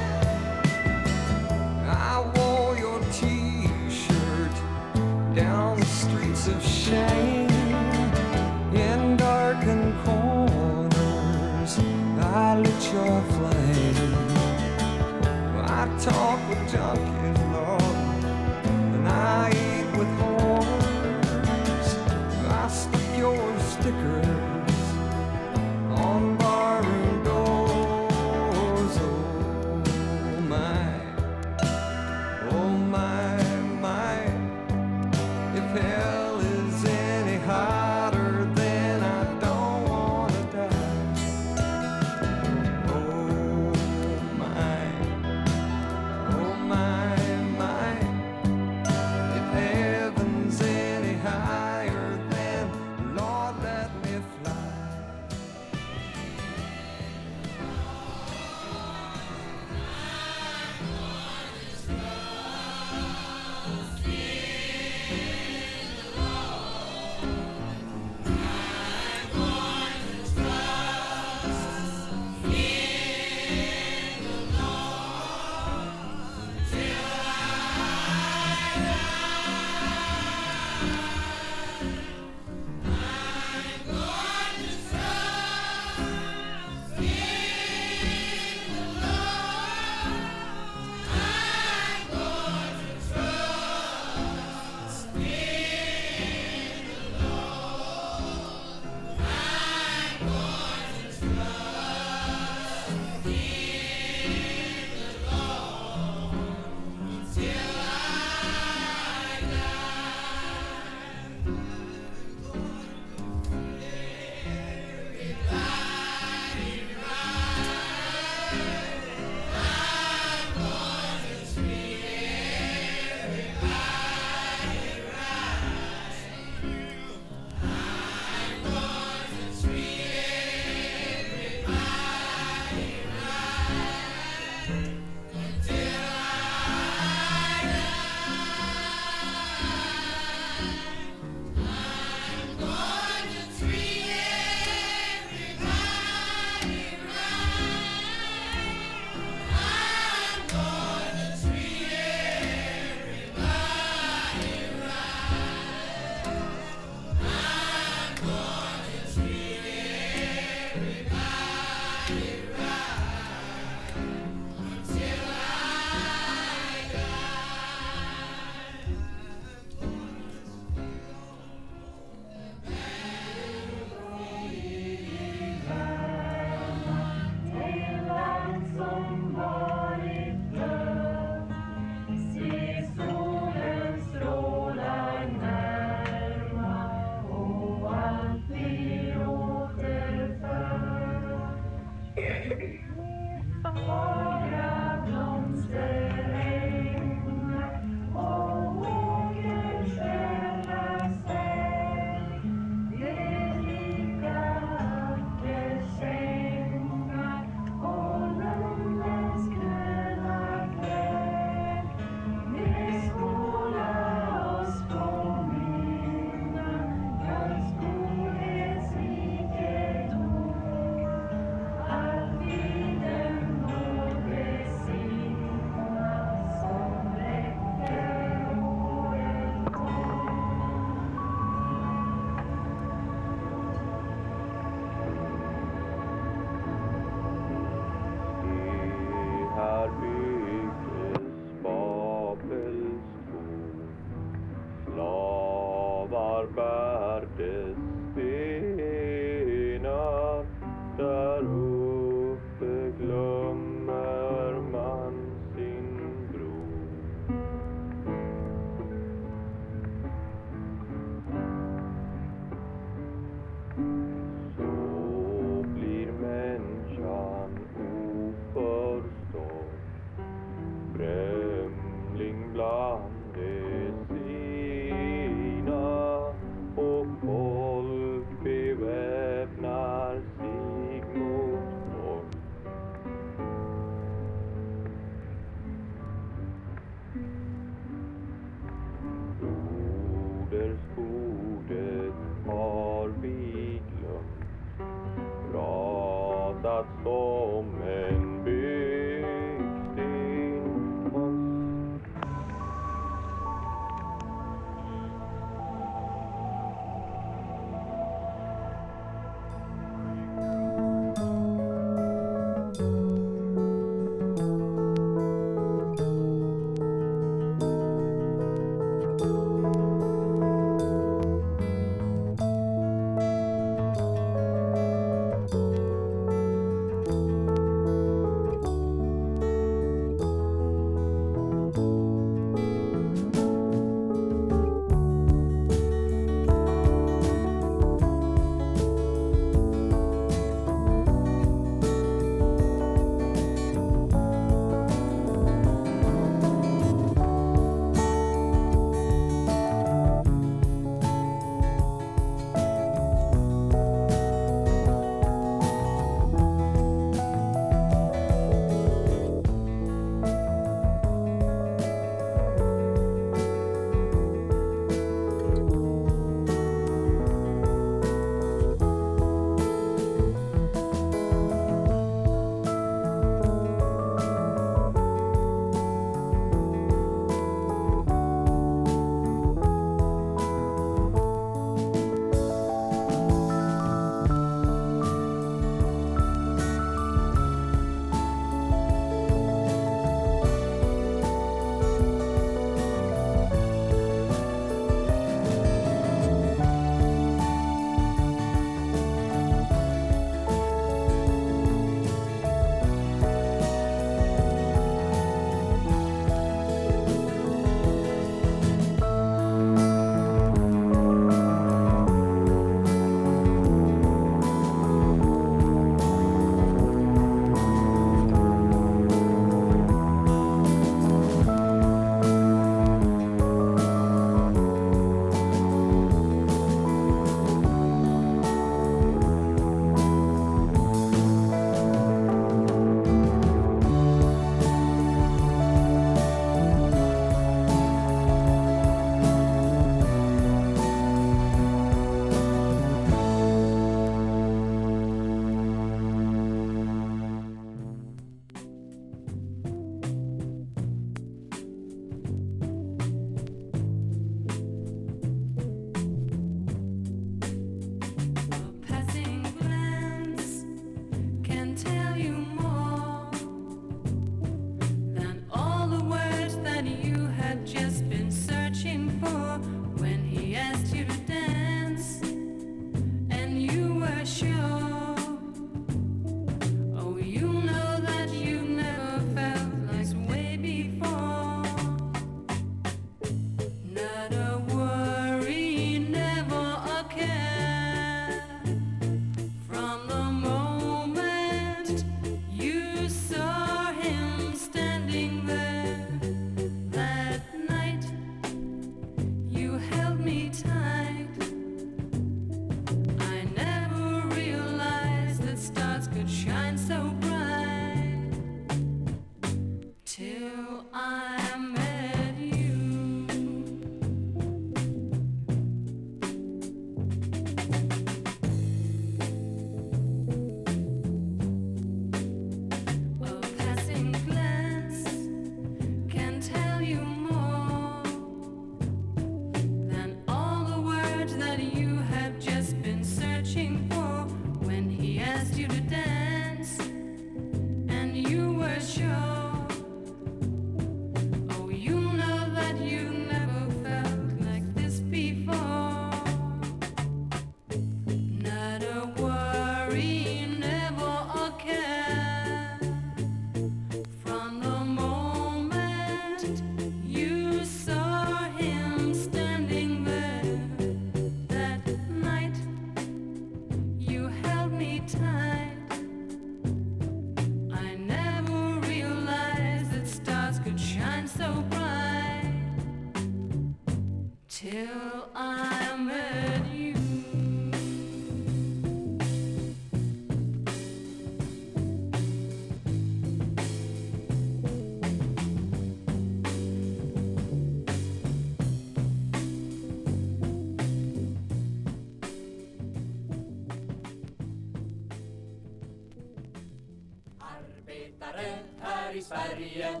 Sverige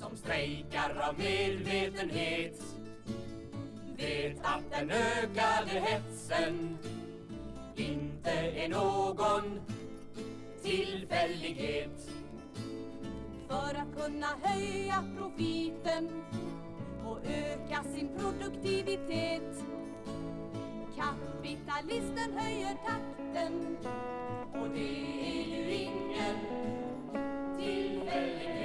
som strejkar av medvetenhet vet att den ökade hetsen inte är någon tillfällighet.
För att kunna höja profiten och öka sin produktivitet. Kapitalisten höjer takten
Och det är ju ingen tillfällighet.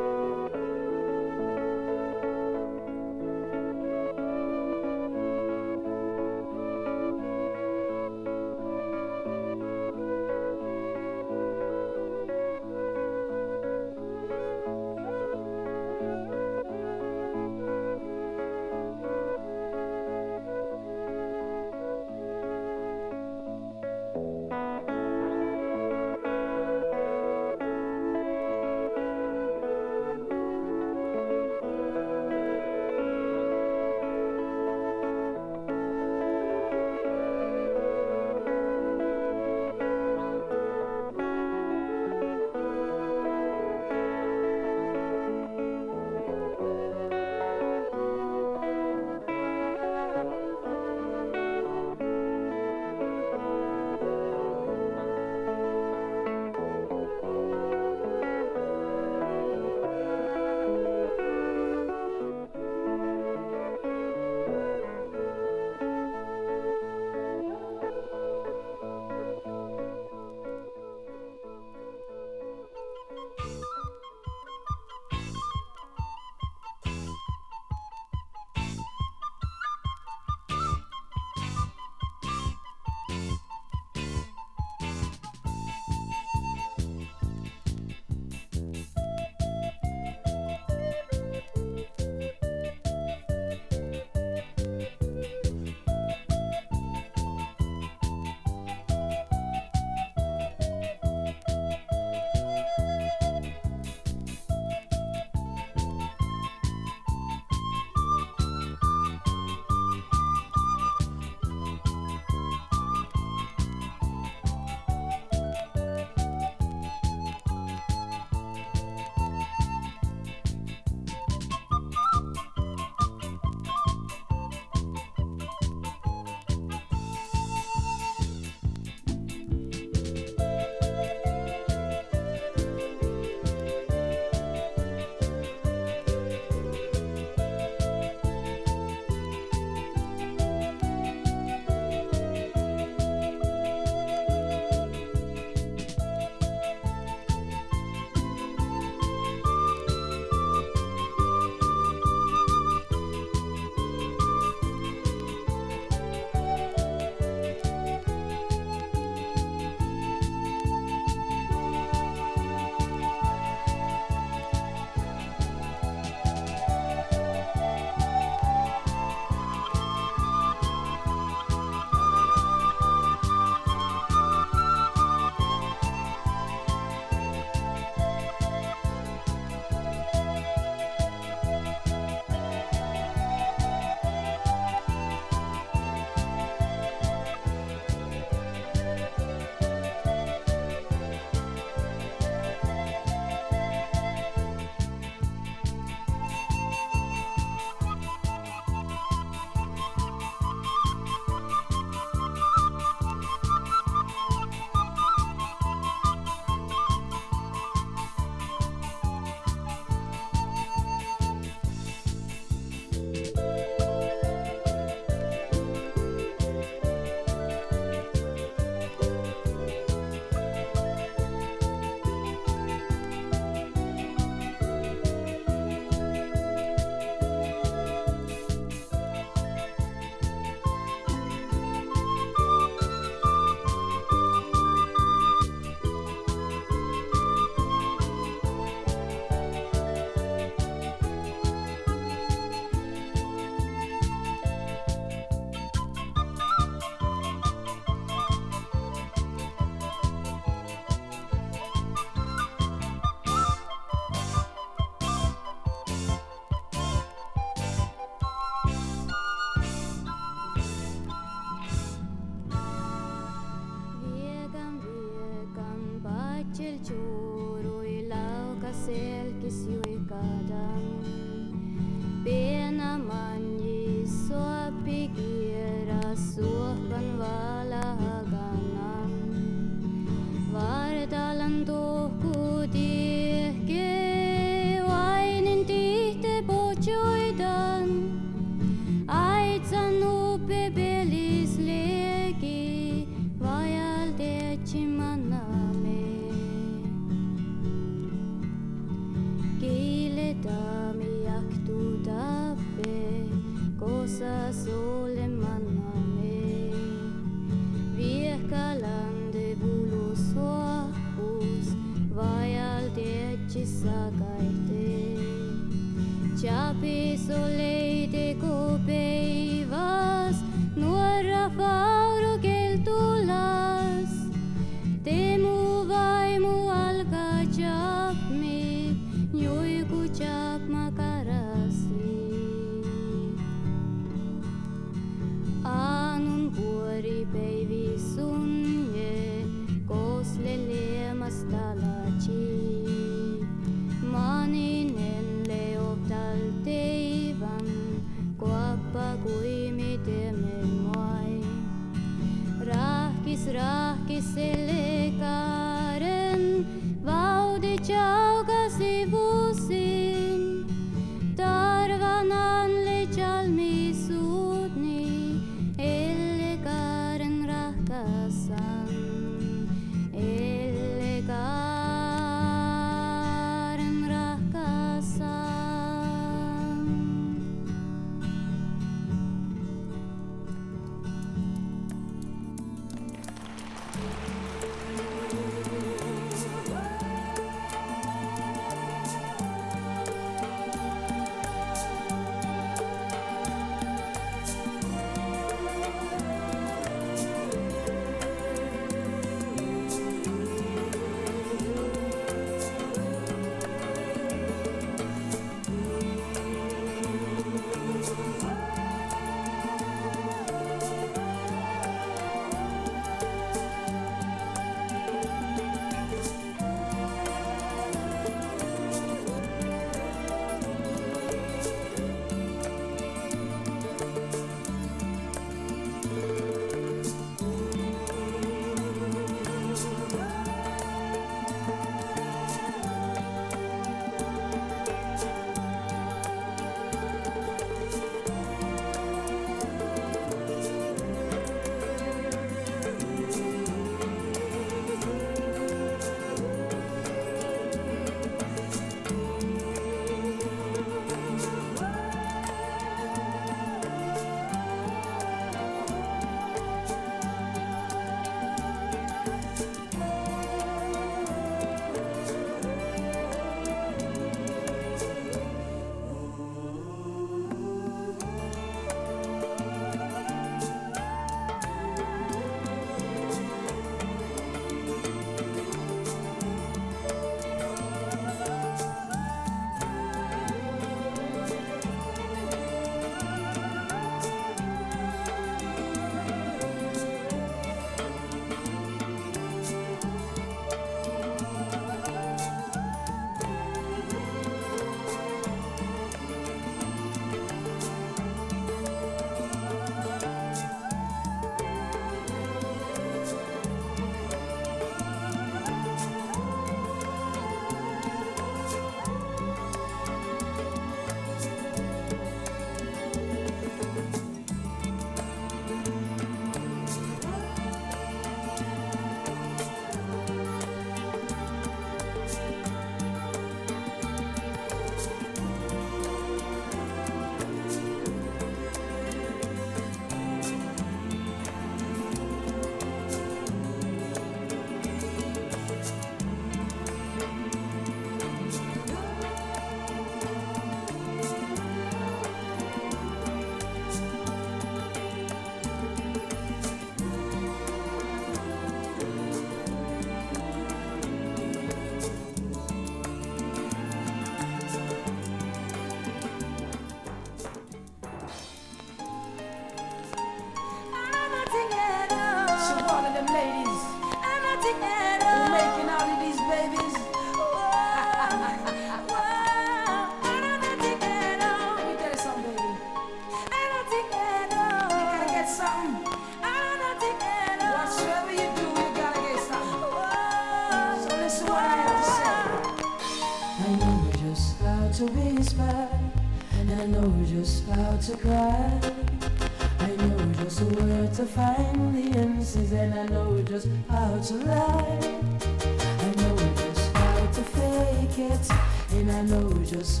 vídeos.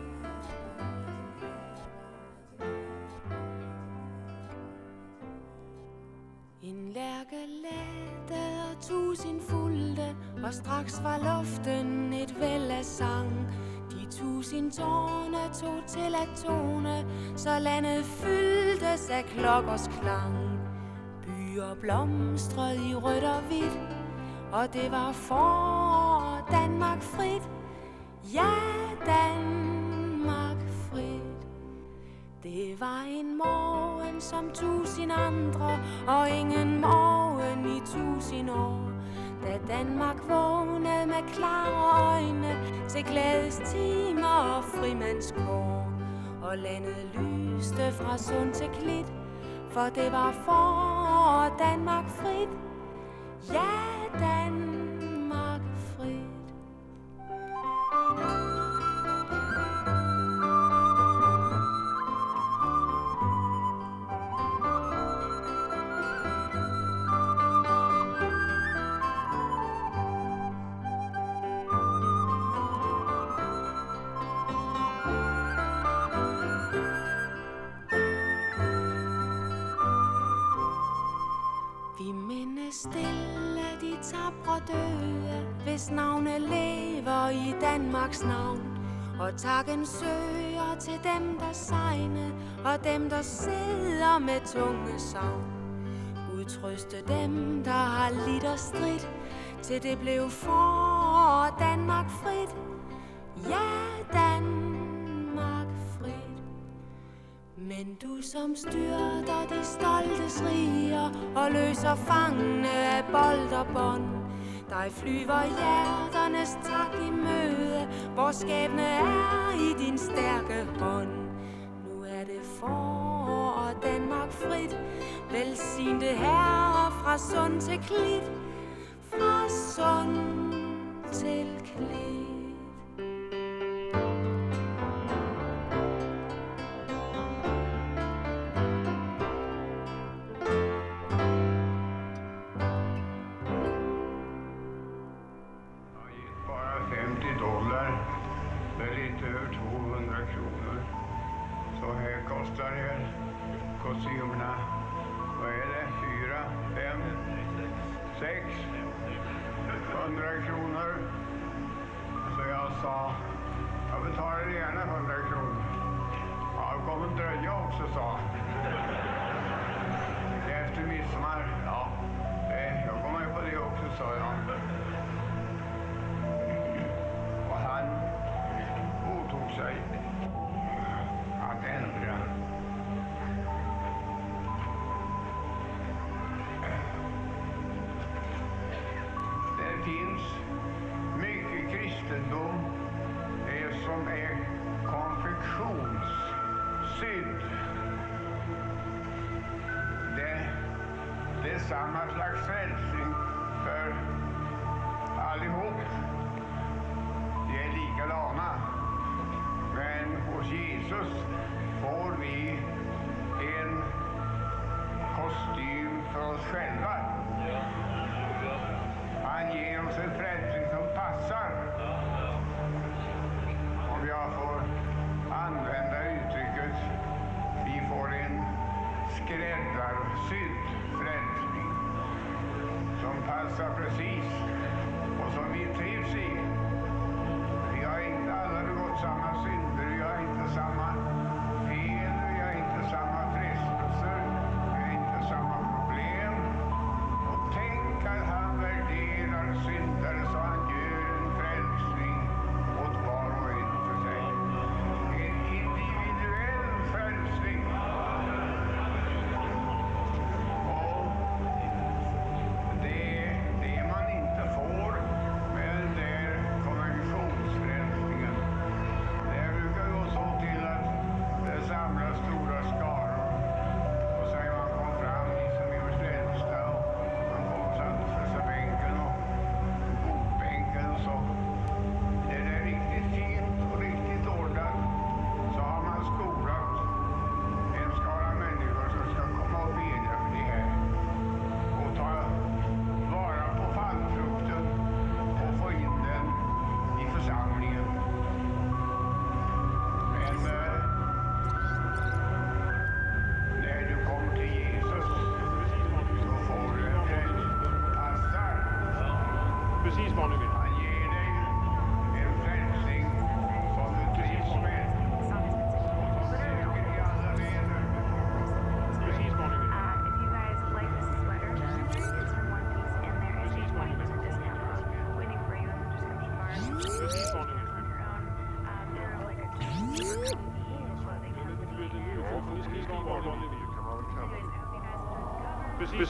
En
lærke lette og tusind fulgte, og straks var luften et væld af sang. De tusind tårne tog til at tone, så landet fyldtes af klokkers klang. Byer blomstrede i rødt og hvidt, og det var for Danmark frit. Ja, Danmark frit. Det var en morgen som tusind andre, og ingen morgen i tusind år. Da Danmark vågnede med klare øjne til glædestimer og frimandskår. Og landet lyste fra sund til klit, for det var for Danmark frit. Ja, Danmark frit. Og i Danmarks navn. Og takken søger til dem, der sejne, og dem, der sidder med tunge savn. Gud trøste dem, der har lidt og strid, til det blev for Danmark frit. Ja, Danmark frit. Men du som styrter de stoltes riger og løser fangene af bold og bånd. Dig flyver hjerternes tak i møde, hvor skæbne er i din stærke hånd. Nu er det forår og Danmark frit, velsignede herre fra sund til klit, fra sund til klit.
samma slags frälsning för allihop. Vi är likadana. Men hos Jesus får vi en kostym för oss själva. Han ger oss en frälsning som passar. Om jag får använda uttrycket, vi får en skräddarsydd passar precis och som vi trivs i. Vi har inte alla begått samma synder,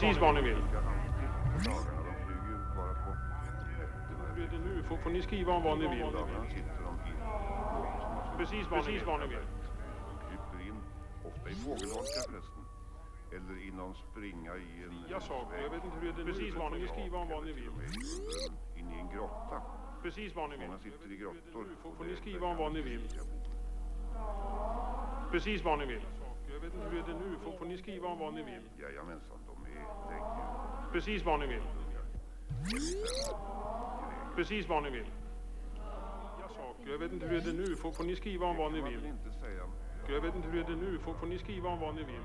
Precis vad ni vill. Hur är det nu? Får, får ni skriva om vad ni vill? Precis vad ni vill. Vad ni vill.
kryper in, ofta i fågelholkar förresten. Eller i någon springa i en...
Jag sa, jag vet inte hur det är. Precis vad ni vill. Skriva om vad ni vill.
In i en grotta.
Precis vad ni vill.
Många sitter i grottor.
Får, får ni skriva om vad ni vill. Precis vad ni vill. Jag vet inte hur är det nu. Får, får ni skriva om vad ni vill.
Jajamensan, är.
Precis vad ni vill. Precis vad ni vill. Jag vet inte hur är det nu. Får, får ni skriva om vad ni vill. Jag vet inte hur är det nu. Får, får ni skriva om vad ni vill.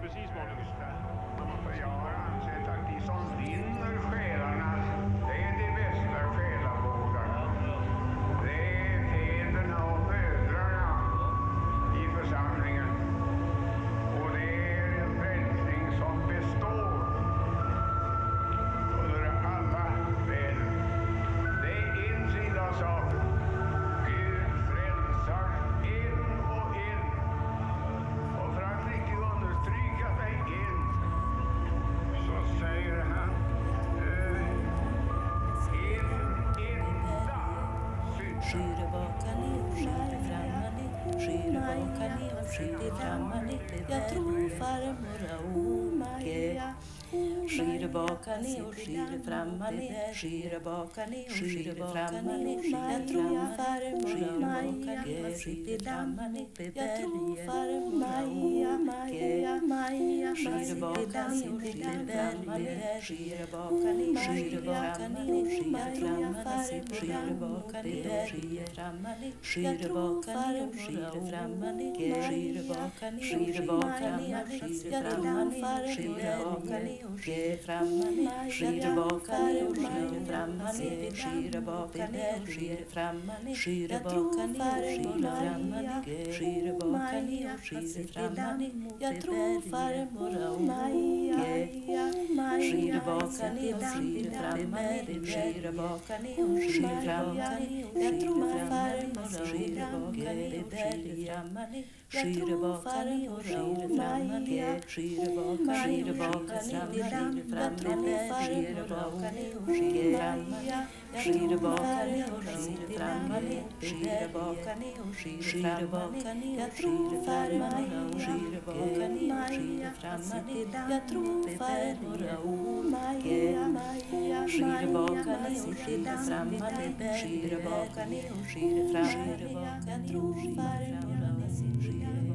Precis vad ni vill.
Jag har ansett att de som vinner bakade, skär frammade, skyr bakade, skyr frammade. Jag tror farmor har omaja skira baka ner och skira framma ner, skira baka ner och skira framma ner. Jag tror farmor Maja klipper dammar uppe i berget. Jag tror farmor Maja, Maja, Maja klipper dammar uppe i berget. Skira
baka ner, skira baka ner, skira framma ner, skira baka ner, skira framma ner. Skira baka ner, skira framma ner, skira baka ner, skira baka ner, skira framma ner, skira baka ner, skira skyrevakani och skyreframmani Skyrevakani, skyrevakani och skyreframmani Skyrevakani och skyreframmani Skyrevakani och skyreframmani Skyrevakani och skyreframmani Skyrevakani och skyreframmani Skyrevakani och skyreframmani Jag tror farmor Maja Skyrevakani och skyreframmani Skyrevakani och skyreframmani Jag tror farmor Skyrevakani och skyreframmani Ja, ni Skyr och baka, skyr framme, det skyr och baka, skyr och baka, framme, skyr framme, skyr och baka, skyr framme Skira bakare och skira frammare, skira bakare och skira frammare. Jag tror farmor
och skira bakare och skira frammare. Jag tror farmor och Maja, skira bakare och skira frammare, skira bakare och skira frammare. Jag tror farmor och skira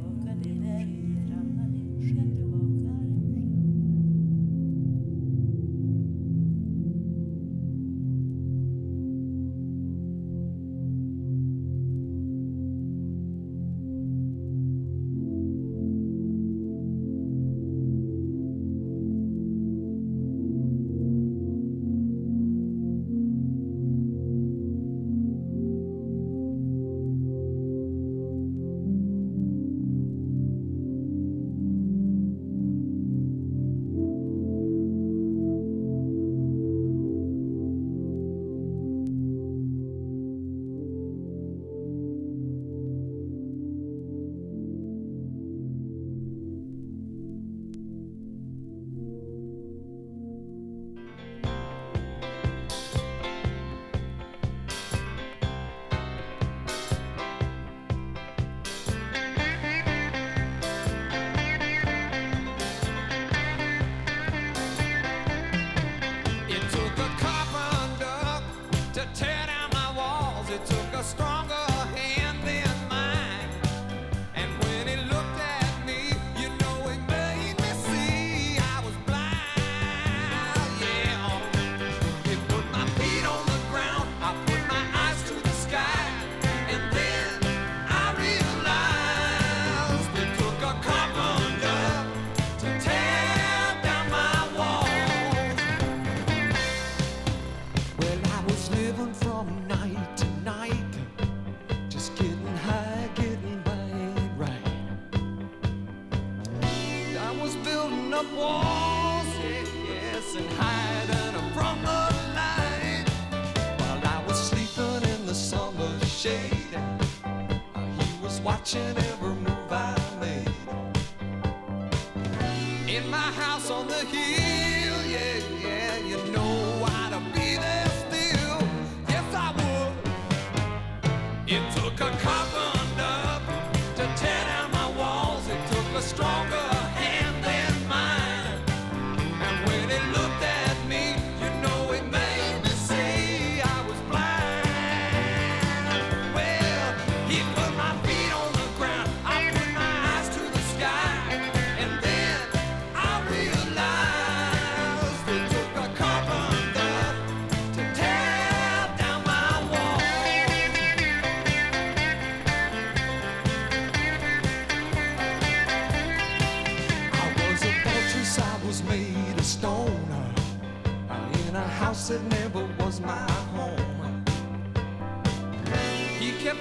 watching it.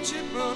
Egypt.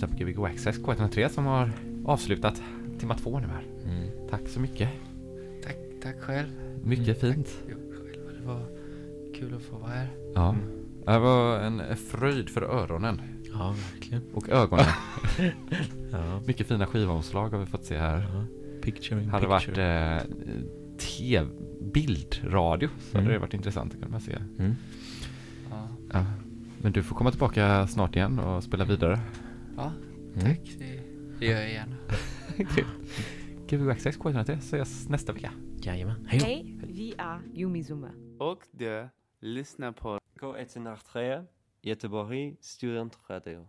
Lyssnar på Gbg Access K103 som har avslutat timma två nu här.
Mm.
Tack så mycket.
Tack, tack själv.
Mycket fint.
Tack själv. Det var kul att få vara här.
Ja. Det var en fröjd för öronen.
Ja, verkligen.
Och ögonen. *laughs*
Ja.
Mycket fina skivomslag har vi fått se här.
Picture in
Hade det
picture.
varit eh, tv, bildradio så hade
Mm.
det varit intressant att kunna se.
Mm.
Ja.
Ja. Men du får komma tillbaka snart igen och spela vidare.
Ja,
Mm.
tack. Det, det gör jag gärna.
Gbg Access K103 ses nästa vecka.
Jajamän.
Hej, vi är Yumizuma.
Och du lyssnar på K103 Göteborg Studentradio.